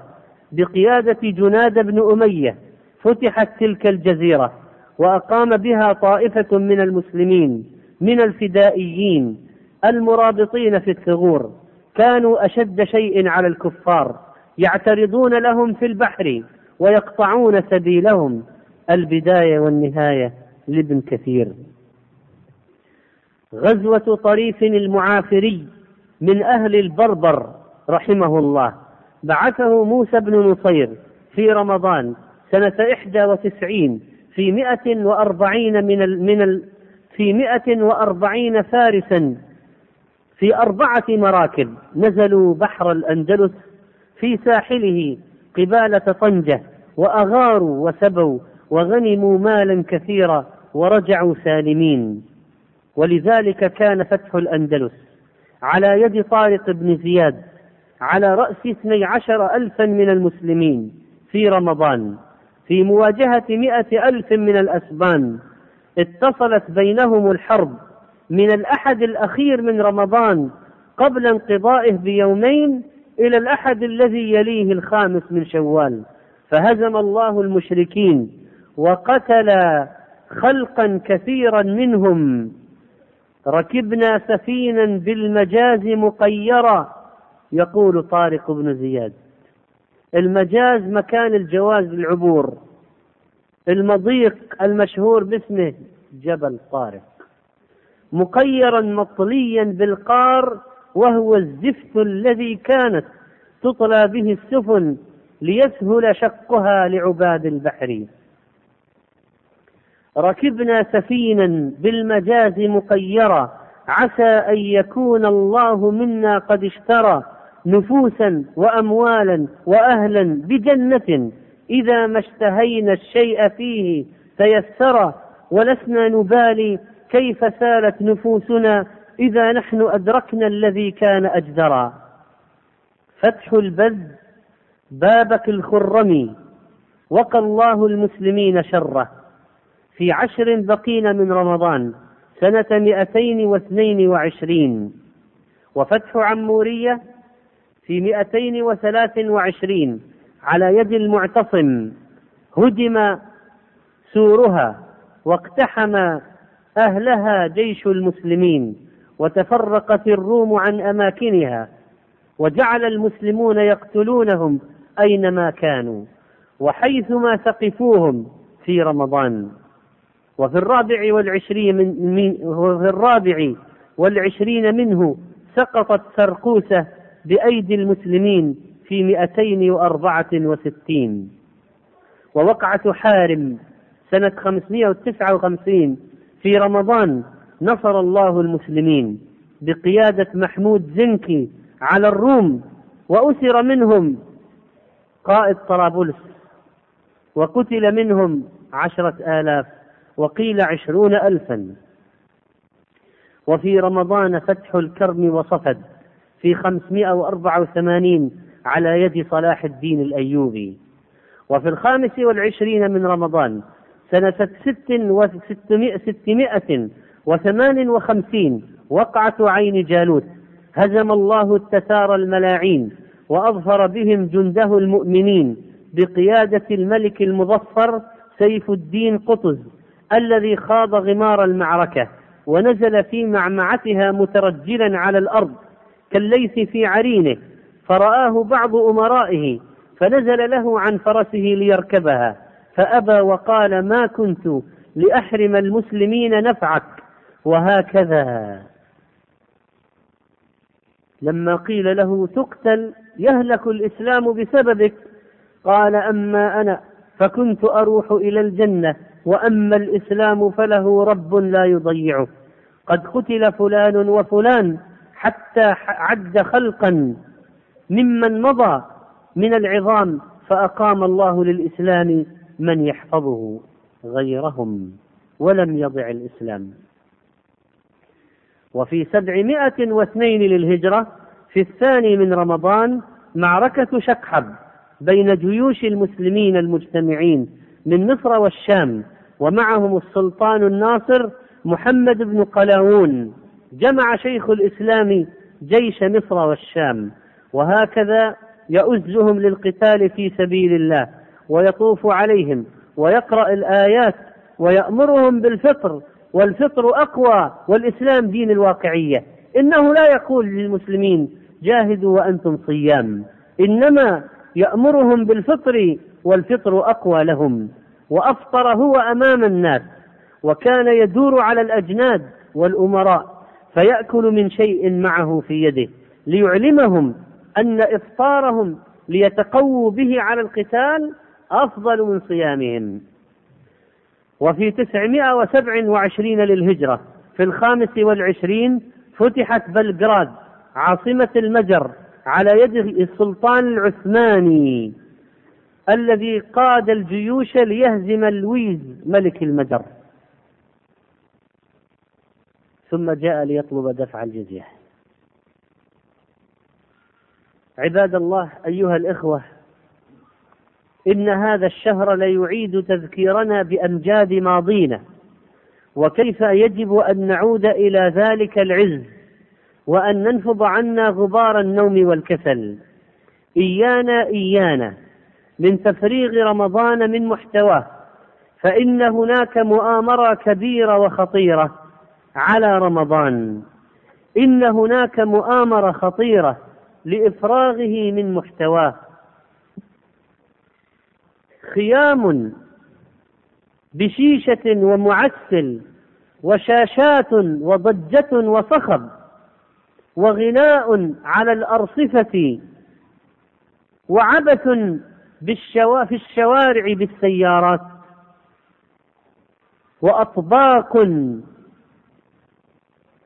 بقيادة جناد بن أمية فتحت تلك الجزيرة وأقام بها طائفة من المسلمين من الفدائيين المرابطين في الثغور. كانوا أشد شيء على الكفار يعترضون لهم في البحر ويقطعون سبيلهم. البداية والنهاية لابن كثير. غزوة طريف المعافري من أهل البربر. رحمه الله بعثه موسى بن نصير في رمضان سنة إحدى وتسعين في مئة وأربعين من ال من ال في مئة وأربعين فارسا في أربعة مراكب نزلوا بحر الأندلس في ساحله قبالة طنجة وأغاروا وسبوا وغنموا مالا كثيرا ورجعوا سالمين. ولذلك كان فتح الأندلس على يد طارق بن زياد على رأس اثني عشر ألفا من المسلمين في رمضان في مواجهة مئة ألف من الأسبان. اتصلت بينهم الحرب من الأحد الأخير من رمضان قبل انقضائه بيومين إلى الأحد الذي يليه الخامس من شوال. فهزم الله المشركين وقتل خلقا كثيرا منهم. ركبنا سفينا بالمجاز مقيرا يقول طارق بن زياد. المجاز مكان الجواز العبور المضيق المشهور باسمه جبل طارق. مقيرا مطليا بالقار وهو الزفت الذي كانت تطلى به السفن ليسهل شقها لعباد البحر. ركبنا سفينا بالمجاز مقيرا عسى أن يكون الله منا قد اشترى. نفوسا واموالا واهلا بجنة. إذا ما اشتهينا الشيء فيه تيسر ولسنا نبالي كيف سالت نفوسنا إذا نحن أدركنا الذي كان أجدرا. فتح البذ بابك الخرم وقى الله المسلمين شره. في عشر بقين من رمضان سنة مئتين واثنين وعشرين. وفتح عمورية في مئتين وثلاث وعشرين على يد المعتصم هدم سورها واقتحم أهلها جيش المسلمين وتفرقت الروم عن أماكنها وجعل المسلمون يقتلونهم أينما كانوا وحيثما ثقفوهم في رمضان. وفي الرابع والعشرين من, من وفي الرابع والعشرين منه سقطت سرقوسة بأيدي المسلمين في مئتين وأربعة وستين. ووقعة حارم سنة خمسمائة وتسعة وخمسين في رمضان نصر الله المسلمين بقيادة محمود زنكي على الروم وأسر منهم قائد طرابلس وقتل منهم عشرة آلاف وقيل عشرون ألفا. وفي رمضان فتح الكرم وصفد في خمسمائة وأربعة وثمانين على يد صلاح الدين الأيوبي. وفي الخامس والعشرين من رمضان سنة ست وستمائة ستمائة وثمان وخمسين وقعة عين جالوت هزم الله التتار الملاعين وأظهر بهم جنده المؤمنين بقيادة الملك المظفر سيف الدين قطز الذي خاض غمار المعركة ونزل في معمعتها مترجلا على الأرض كالليث في عرينه فرآه بعض أمرائه فنزل له عن فرسه ليركبها فأبى وقال ما كنت لأحرم المسلمين نفعك. وهكذا. لما قيل له تقتل يهلك الإسلام بسببك. قال أما أنا فكنت أروح إلى الجنة وأما الإسلام فله رب لا يضيعه. قد قتل فلان وفلان حتى عد خلقا ممن مضى من العظام فأقام الله للإسلام من يحفظه غيرهم ولم يضع الإسلام. وفي سبعمائة واثنين للهجرة في الثاني من رمضان معركة شكحب بين جيوش المسلمين المجتمعين من مصر والشام ومعهم السلطان الناصر محمد بن قلاوون. جمع شيخ الإسلام جيش مصر والشام وهكذا يؤزهم للقتال في سبيل الله ويطوف عليهم ويقرأ الآيات ويأمرهم بالفطر والفطر أقوى والإسلام دين الواقعية. إنه لا يقول للمسلمين جاهدوا وأنتم صيام. إنما يأمرهم بالفطر والفطر أقوى لهم وأفطر هو أمام الناس وكان يدور على الأجناد والأمراء. فيأكل من شيء معه في يده ليعلمهم أن إفطارهم ليتقووا به على القتال أفضل من صيامهم. وفي تسعمائة وسبع وعشرين للهجرة في الخامس والعشرين فتحت بلغراد عاصمة المجر على يد السلطان العثماني الذي قاد الجيوش ليهزم لويز ملك المجر. ثم جاء ليطلب دفع الجزية. عباد الله أيها الإخوة إن هذا الشهر ليعيد تذكيرنا بأمجاد ماضينا وكيف يجب أن نعود إلى ذلك العز وأن ننفض عنا غبار النوم والكسل. إيانا إيانا من تفريغ رمضان من محتواه فإن هناك مؤامرة كبيرة وخطيرة. على رمضان. إن هناك مؤامرة خطيرة لإفراغه من محتواه. خيام بشيشة ومعسل وشاشات وضجة وصخب وغناء على الأرصفة وعبث بالشوا في الشوارع بالسيارات وأطباق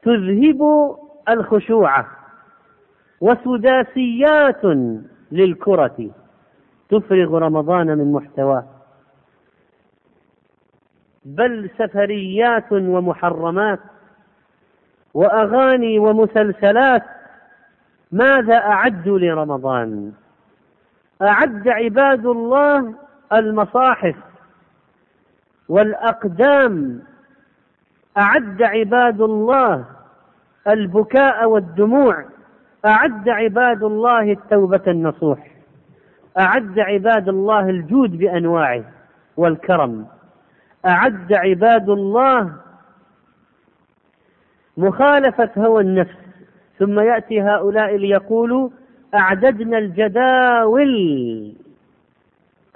تذهب الخشوع. وسداسيات للكرة. تفرغ رمضان من محتواه بل سفريات ومحرمات. وأغاني ومسلسلات. ماذا اعدوا لرمضان؟ أعد عباد الله المصاحف والأقدام أعد عباد الله البكاء والدموع. أعد عباد الله التوبة النصوح. أعد عباد الله الجود بأنواعه والكرم. أعد عباد الله مخالفة هوى النفس. ثم يأتي هؤلاء ليقولوا أعددنا الجداول.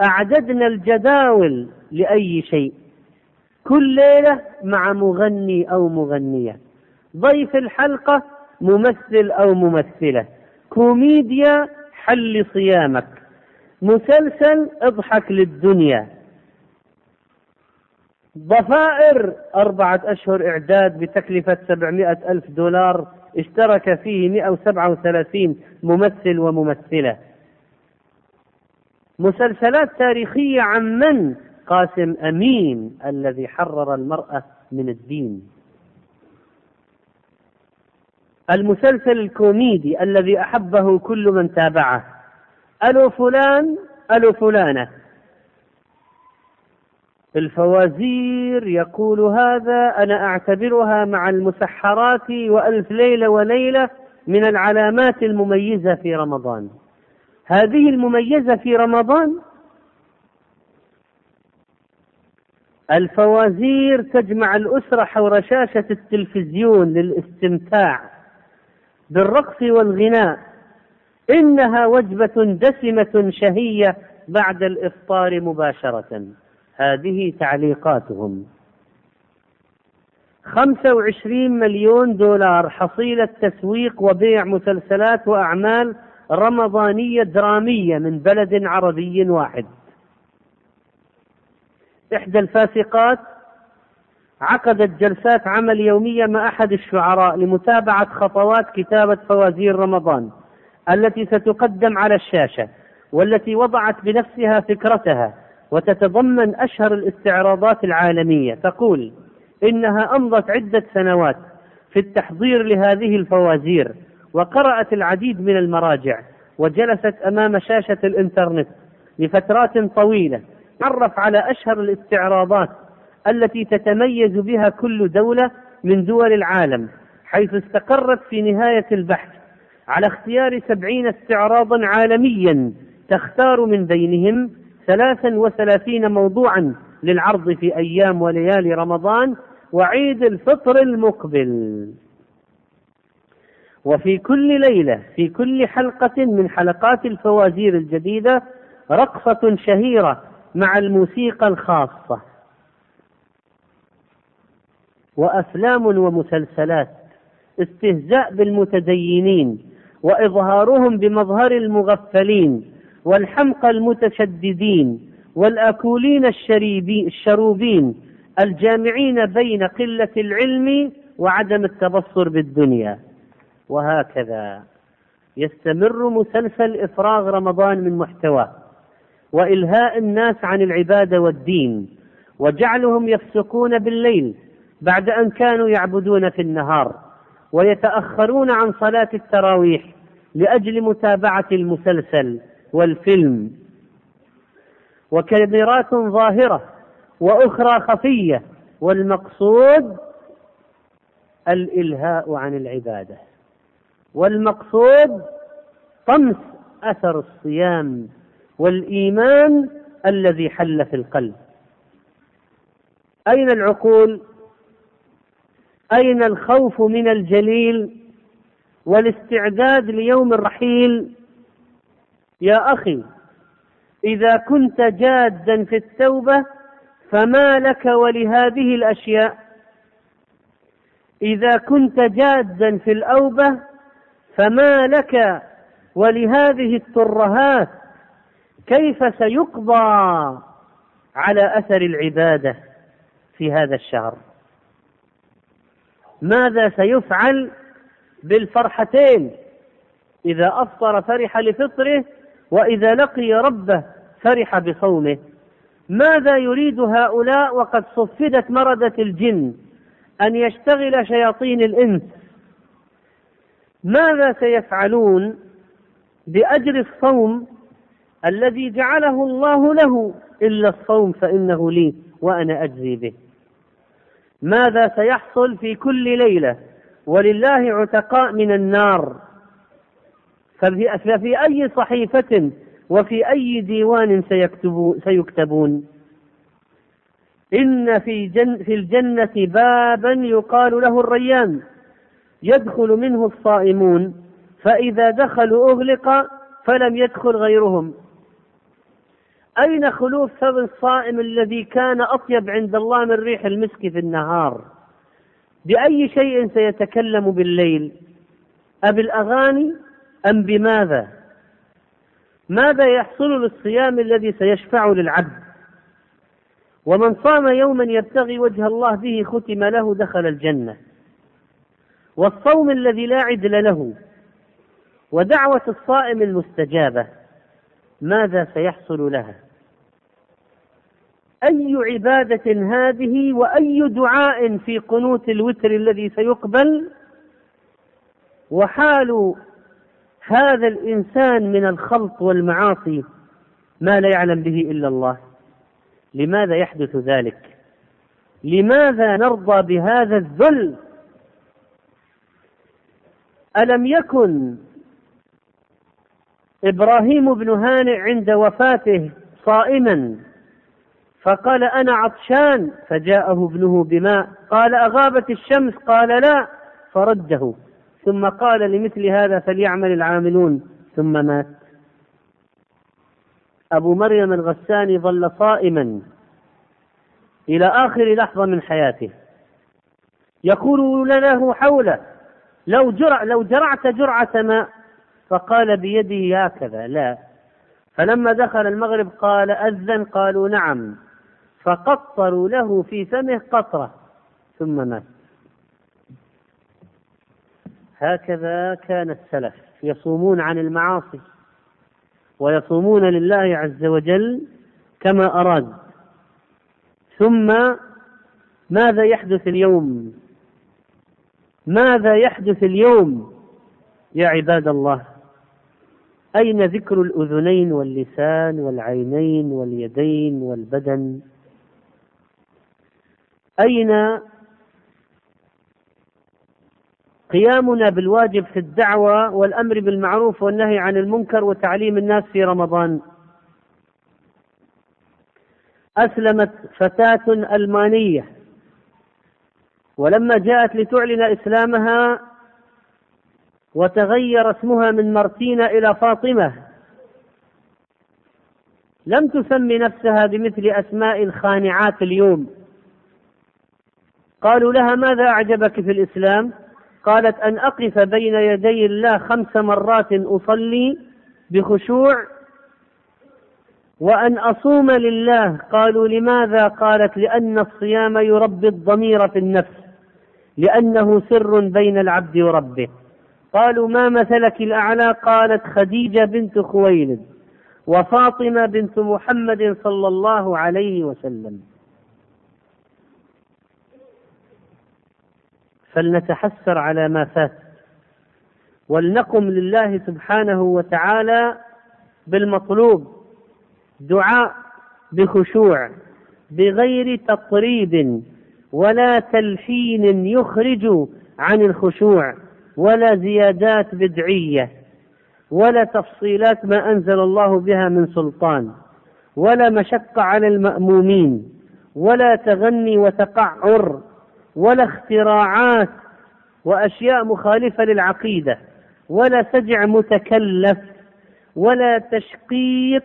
أعددنا الجداول لأي شيء. كل ليلة مع مغني أو مغنية. ضيف الحلقة ممثل أو ممثلة. كوميديا حل صيامك. مسلسل اضحك للدنيا. ضفائر أربعة أشهر إعداد بتكلفة سبعمائة ألف دولار اشترك فيه 137 ممثل وممثلة. مسلسلات تاريخية عن من قاسم أمين الذي حرر المرأة من الدين. المسلسل الكوميدي الذي أحبه كل من تابعه. ألو فلان ألو فلانة. الفوازير يقول هذا أنا أعتبرها مع المسحرات وألف ليلة وليلة من العلامات المميزة في رمضان. هذه المميزة في رمضان الفوازير تجمع الأسرة حول شاشة التلفزيون للاستمتاع بالرقص والغناء. إنها وجبة دسمة شهية بعد الإفطار مباشرة. هذه تعليقاتهم. خمسة وعشرين مليون دولار حصيلة تسويق وبيع مسلسلات وأعمال رمضانية درامية من بلد عربي واحد. إحدى الفاسقات عقدت جلسات عمل يومية مع أحد الشعراء لمتابعة خطوات كتابة فوازير رمضان التي ستقدم على الشاشة والتي وضعت بنفسها فكرتها وتتضمن أشهر الاستعراضات العالمية. تقول إنها أمضت عدة سنوات في التحضير لهذه الفوازير وقرأت العديد من المراجع وجلست أمام شاشة الإنترنت لفترات طويلة تعرف على أشهر الاستعراضات التي تتميز بها كل دولة من دول العالم حيث استقرت في نهاية البحث على اختيار سبعين استعراضا عالميا تختار من بينهم ثلاثا وثلاثين موضوعا للعرض في أيام وليالي رمضان وعيد الفطر المقبل. وفي كل ليلة في كل حلقة من حلقات الفوازير الجديدة رقصة شهيرة مع الموسيقى الخاصة. وأفلام ومسلسلات استهزاء بالمتدينين وإظهارهم بمظهر المغفلين والحمقى المتشددين والآكولين الشروبين الجامعين بين قلة العلم وعدم التبصر بالدنيا. وهكذا يستمر مسلسل إفراغ رمضان من محتواه. وإلهاء الناس عن العبادة والدين وجعلهم يفسقون بالليل بعد أن كانوا يعبدون في النهار ويتأخرون عن صلاة التراويح لأجل متابعة المسلسل والفيلم. وكاميرات ظاهرة وأخرى خفية والمقصود الإلهاء عن العبادة والمقصود طمس أثر الصيام. والإيمان الذي حل في القلب. أين العقول؟ أين الخوف من الجليل والاستعداد ليوم الرحيل؟ يا أخي إذا كنت جادا في التوبة فما لك ولهذه الأشياء؟ إذا كنت جادا في الأوبة فما لك ولهذه الترهات؟ كيف سيقضى على أثر العبادة في هذا الشهر؟ ماذا سيفعل بالفرحتين إذا أفطر فرح لفطره وإذا لقي ربه فرح بصومه؟ ماذا يريد هؤلاء وقد صفدت مردة الجن أن يشتغل شياطين الإنس؟ ماذا سيفعلون بأجر الصوم الذي جعله الله له إلا الصوم فإنه لي وأنا أجزي به. ماذا سيحصل في كل ليلة؟ ولله عتقاء من النار. ففي, أي صحيفة وفي أي ديوان سيكتبون؟ إن في, جن في الجنة بابا يقال له الريان. يدخل منه الصائمون فإذا دخلوا أغلق فلم يدخل غيرهم. أين خلوف فم الصائم الذي كان أطيب عند الله من ريح المسك في النهار؟ بأي شيء سيتكلم بالليل؟ أبالأغاني أم بماذا؟ ماذا يحصل للصيام الذي سيشفع للعبد؟ ومن صام يوما يبتغي وجه الله به ختم له دخل الجنة. والصوم الذي لا عدل له ودعوة الصائم المستجابة ماذا سيحصل لها؟ أي عبادة هذه وأي دعاء في قنوت الوتر الذي سيقبل؟ وحال هذا الإنسان من الخلط والمعاصي ما لا يعلم به إلا الله. لماذا يحدث ذلك؟ لماذا نرضى بهذا الذل؟ ألم يكن إبراهيم بن هانئ عند وفاته صائما فقال أنا عطشان فجاءه ابنه بماء قال أغابت الشمس؟ قال لا فرده. ثم قال لمثل هذا فليعمل العاملون. ثم مات. أبو مريم الغساني ظل صائما إلى آخر لحظة من حياته. يقول له حوله لو جرع لو جرعت جرعة ماء فقال بيده هكذا لا. فلما دخل المغرب قال أذن قالوا نعم. فقطروا له في فمه قطرة ثم مات. هكذا كان السلف يصومون عن المعاصي ويصومون لله عز وجل كما أراد. ثم ماذا يحدث اليوم؟ ماذا يحدث اليوم يا عباد الله؟ أين ذكر الأذنين واللسان والعينين واليدين والبدن؟ أين قيامنا بالواجب في الدعوة والأمر بالمعروف والنهي عن المنكر وتعليم الناس في رمضان؟ أسلمت فتاة ألمانية ولما جاءت لتعلن إسلامها وتغير اسمها من مارتينا إلى فاطمة لم تسمي نفسها بمثل أسماء الخانعات اليوم. قالوا لها ماذا أعجبك في الإسلام؟ قالت أن أقف بين يدي الله خمس مرات أصلي بخشوع وأن أصوم لله. قالوا لماذا؟ قالت لأن الصيام يربي الضمير في النفس لأنه سر بين العبد وربه. قالوا ما مثلك الأعلى؟ قالت خديجة بنت خويلد وفاطمة بنت محمد صلى الله عليه وسلم. فلنتحسر على ما فات. ولنقم لله سبحانه وتعالى بالمطلوب دعاء بخشوع بغير تطريب ولا تلحين يخرج عن الخشوع ولا زيادات بدعية ولا تفصيلات ما أنزل الله بها من سلطان ولا مشقة على المأمومين ولا تغني وتقعر ولا اختراعات وأشياء مخالفة للعقيدة ولا سجع متكلف ولا تشقيق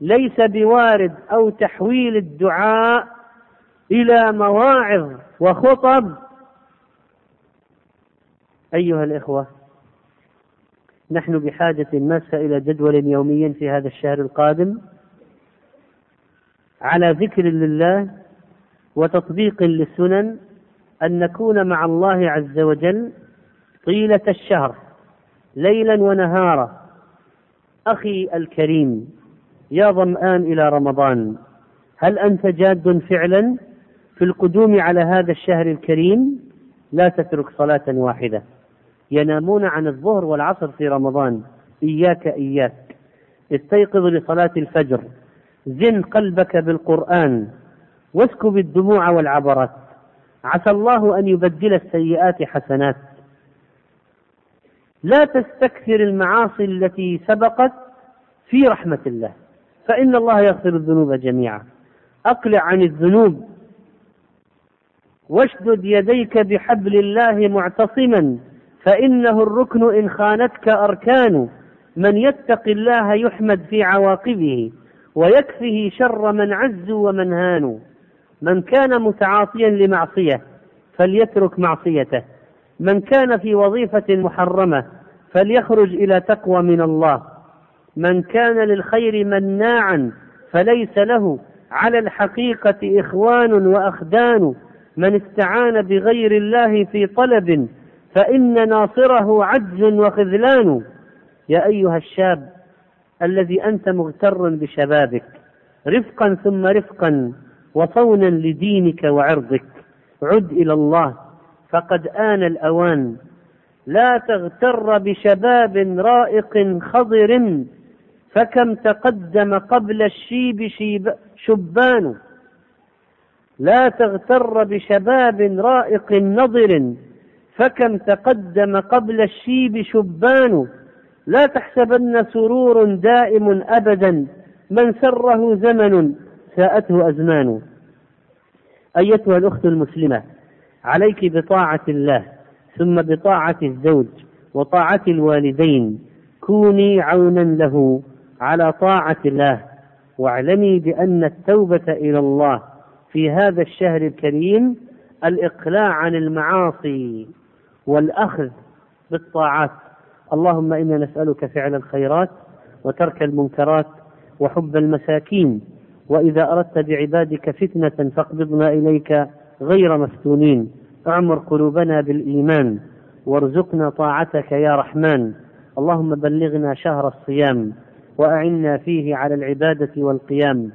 ليس بوارد أو تحويل الدعاء إلى مواعظ وخطب. أيها الإخوة نحن بحاجة ماسة إلى جدول يومي في هذا الشهر القادم على ذكر لله وتطبيق للسنن أن نكون مع الله عز وجل طيلة الشهر ليلا ونهارا. أخي الكريم يا ظمآن إلى رمضان هل أنت جاد فعلا في القدوم على هذا الشهر الكريم؟ لا تترك صلاة واحدة. ينامون عن الظهر والعصر في رمضان. إياك إياك. استيقظ لصلاة الفجر. زن قلبك بالقرآن. واسكب الدموع والعبرات. عسى الله أن يبدل السيئات حسنات. لا تستكثر المعاصي التي سبقت في رحمة الله فإن الله يغفر الذنوب جميعا. أقلع عن الذنوب. واشدد يديك بحبل الله معتصما فإنه الركن إن خانتك أركان. من يتق الله يحمد في عواقبه ويكفه شر من عزوا ومن هانوا من كان متعاطيا لمعصية فليترك معصيته. من كان في وظيفة محرمة فليخرج إلى تقوى من الله. من كان للخير مناعا فليس له. على الحقيقة إخوان وأخدان. من استعان بغير الله في طلب فإن ناصره عجز وخذلان. يا أيها الشاب الذي أنت مغتر بشبابك رفقا ثم رفقا وصونا لدينك وعرضك. عد إلى الله. فقد آن الأوان. لا تغتر بشباب رائق خضر. فكم تقدم قبل الشيب شيب شبان. لا تغتر بشباب رائق نضر. فكم تقدم قبل الشيب شبان. لا تحسبن سرور دائم أبدا. من سره زمن. ساءته أزمان. أيتها الأخت المسلمة عليك بطاعة الله ثم بطاعة الزوج وطاعة الوالدين. كوني عونا له على طاعة الله واعلمي بأن التوبة إلى الله في هذا الشهر الكريم الإقلاع عن المعاصي والأخذ بالطاعات. اللهم إنا نسألك فعل الخيرات وترك المنكرات وحب المساكين. وإذا أردت بعبادك فتنة فاقبضنا إليك غير مفتونين. أعمر قلوبنا بالإيمان وارزقنا طاعتك يا رحمن. اللهم بلغنا شهر الصيام وأعنا فيه على العبادة والقيام.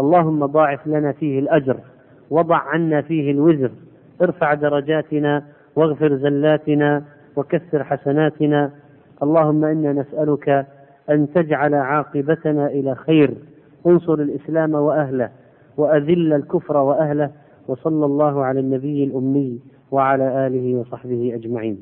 اللهم ضاعف لنا فيه الأجر وضع عنا فيه الوزر. ارفع درجاتنا واغفر زلاتنا وكثر حسناتنا. اللهم إنا نسألك أن تجعل عاقبتنا إلى خير. انصر الإسلام وأهله وأذل الكفر وأهله وصلى الله على النبي الأمي وعلى آله وصحبه أجمعين.